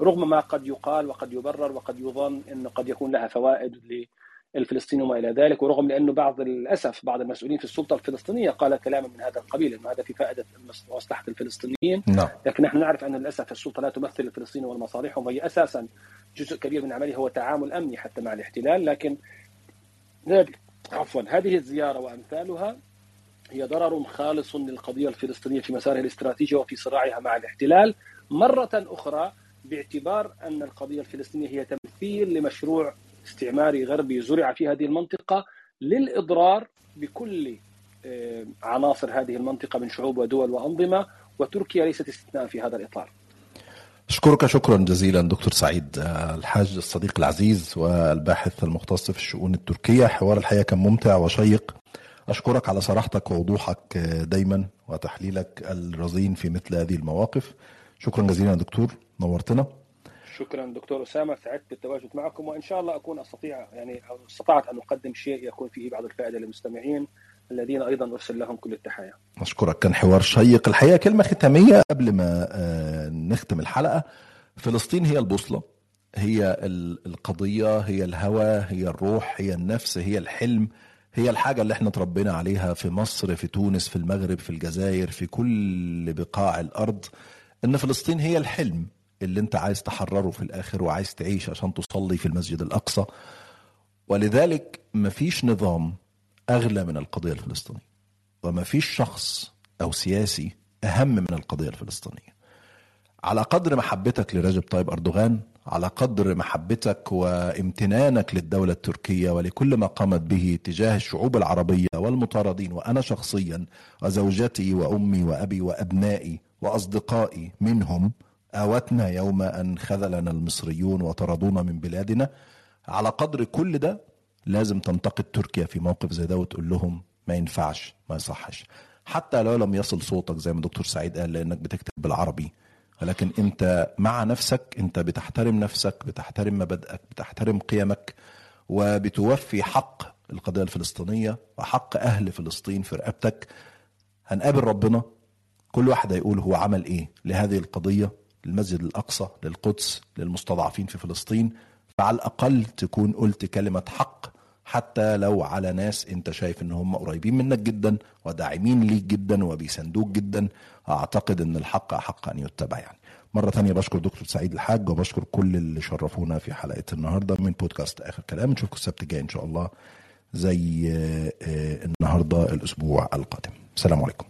رغم ما قد يقال وقد يبرر وقد يظن إنه قد يكون لها فوائد للفلسطينيين وما إلى ذلك ورغم لأنه بعض للأسف بعض المسؤولين في السلطة الفلسطينية قال كلاما من هذا القبيل إنه هذا في فائدة مصلحه الفلسطينيين نعم. لكن نحن نعرف أن للأسف السلطة لا تمثل الفلسطينيين ومصالحهم وهي أساسا جزء كبير من عملها هو تعامل أمني حتى مع الاحتلال لكن عفوا هذه الزيارة وأمثالها هي ضرر خالص للقضية الفلسطينية في مسارها الاستراتيجي وفي صراعها مع الاحتلال. مرة أخرى باعتبار أن القضية الفلسطينية هي تمثيل لمشروع استعماري غربي زرع في هذه المنطقة للإضرار بكل عناصر هذه المنطقة من شعوب ودول وأنظمة وتركيا ليست استثناء في هذا الإطار. أشكرك. شكرا جزيلا دكتور سعيد. الحاج الصديق العزيز والباحث المختص في الشؤون التركية حوار الحقيقة كان ممتع وشيق. أشكرك على صراحتك ووضوحك دايما وتحليلك الرزين في مثل هذه المواقف. شكرا جزيلا دكتور نورتنا. شكرا دكتور أسامة سعدت بالتواجد معكم وإن شاء الله أكون أستطيع يعني أستطعت أن أقدم شيء يكون فيه بعض الفائدة للمستمعين الذين أيضا أرسل لهم كل التحايا. اشكرك كان حوار شيق. الحقيقة كلمة ختامية قبل ما نختم الحلقة. فلسطين هي البوصلة هي القضية هي الهوى هي الروح هي النفس هي الحلم. هي الحاجة اللي إحنا تربينا عليها في مصر في تونس في المغرب في الجزائر في كل بقاع الأرض إن فلسطين هي الحلم اللي انت عايز تحرره في الآخر وعايز تعيش عشان تصلي في المسجد الأقصى. ولذلك مفيش نظام أغلى من القضية الفلسطينية ومفيش شخص أو سياسي أهم من القضية الفلسطينية. على قدر محبتك لرجب طيب أردوغان على قدر محبتك وامتنانك للدولة التركية ولكل ما قامت به تجاه الشعوب العربية والمطاردين وأنا شخصيا وزوجتي وأمي وأبي وأبنائي وأصدقائي منهم آوتنا يوم أن خذلنا المصريون وطردونا من بلادنا على قدر كل ده لازم تنتقد تركيا في موقف زي ده وتقول لهم ما ينفعش ما يصحش. حتى لو لم يصل صوتك زي ما دكتور سعيد قال لأنك بتكتب بالعربي ولكن انت مع نفسك انت بتحترم نفسك بتحترم مبادئك بتحترم قيمك وبتوفي حق القضية الفلسطينية وحق أهل فلسطين في رقبتك. هنقابل ربنا. كل واحد هيقول هو عمل إيه لهذه القضية للمسجد الأقصى للقدس للمستضعفين في فلسطين. فعلى الأقل تكون قلت كلمة حق حتى لو على ناس انت شايف ان هم قريبين منك جدا وداعمين ليك جدا وبيساندوك جدا أعتقد إن الحق احق أن يتبع يعني. مرة ثانية بشكر دكتور سعيد الحاج وبشكر كل اللي شرفونا في حلقة النهاردة من بودكاست آخر كلام. نشوفكم السبت الجاي إن شاء الله زي النهاردة الأسبوع القادم. السلام عليكم.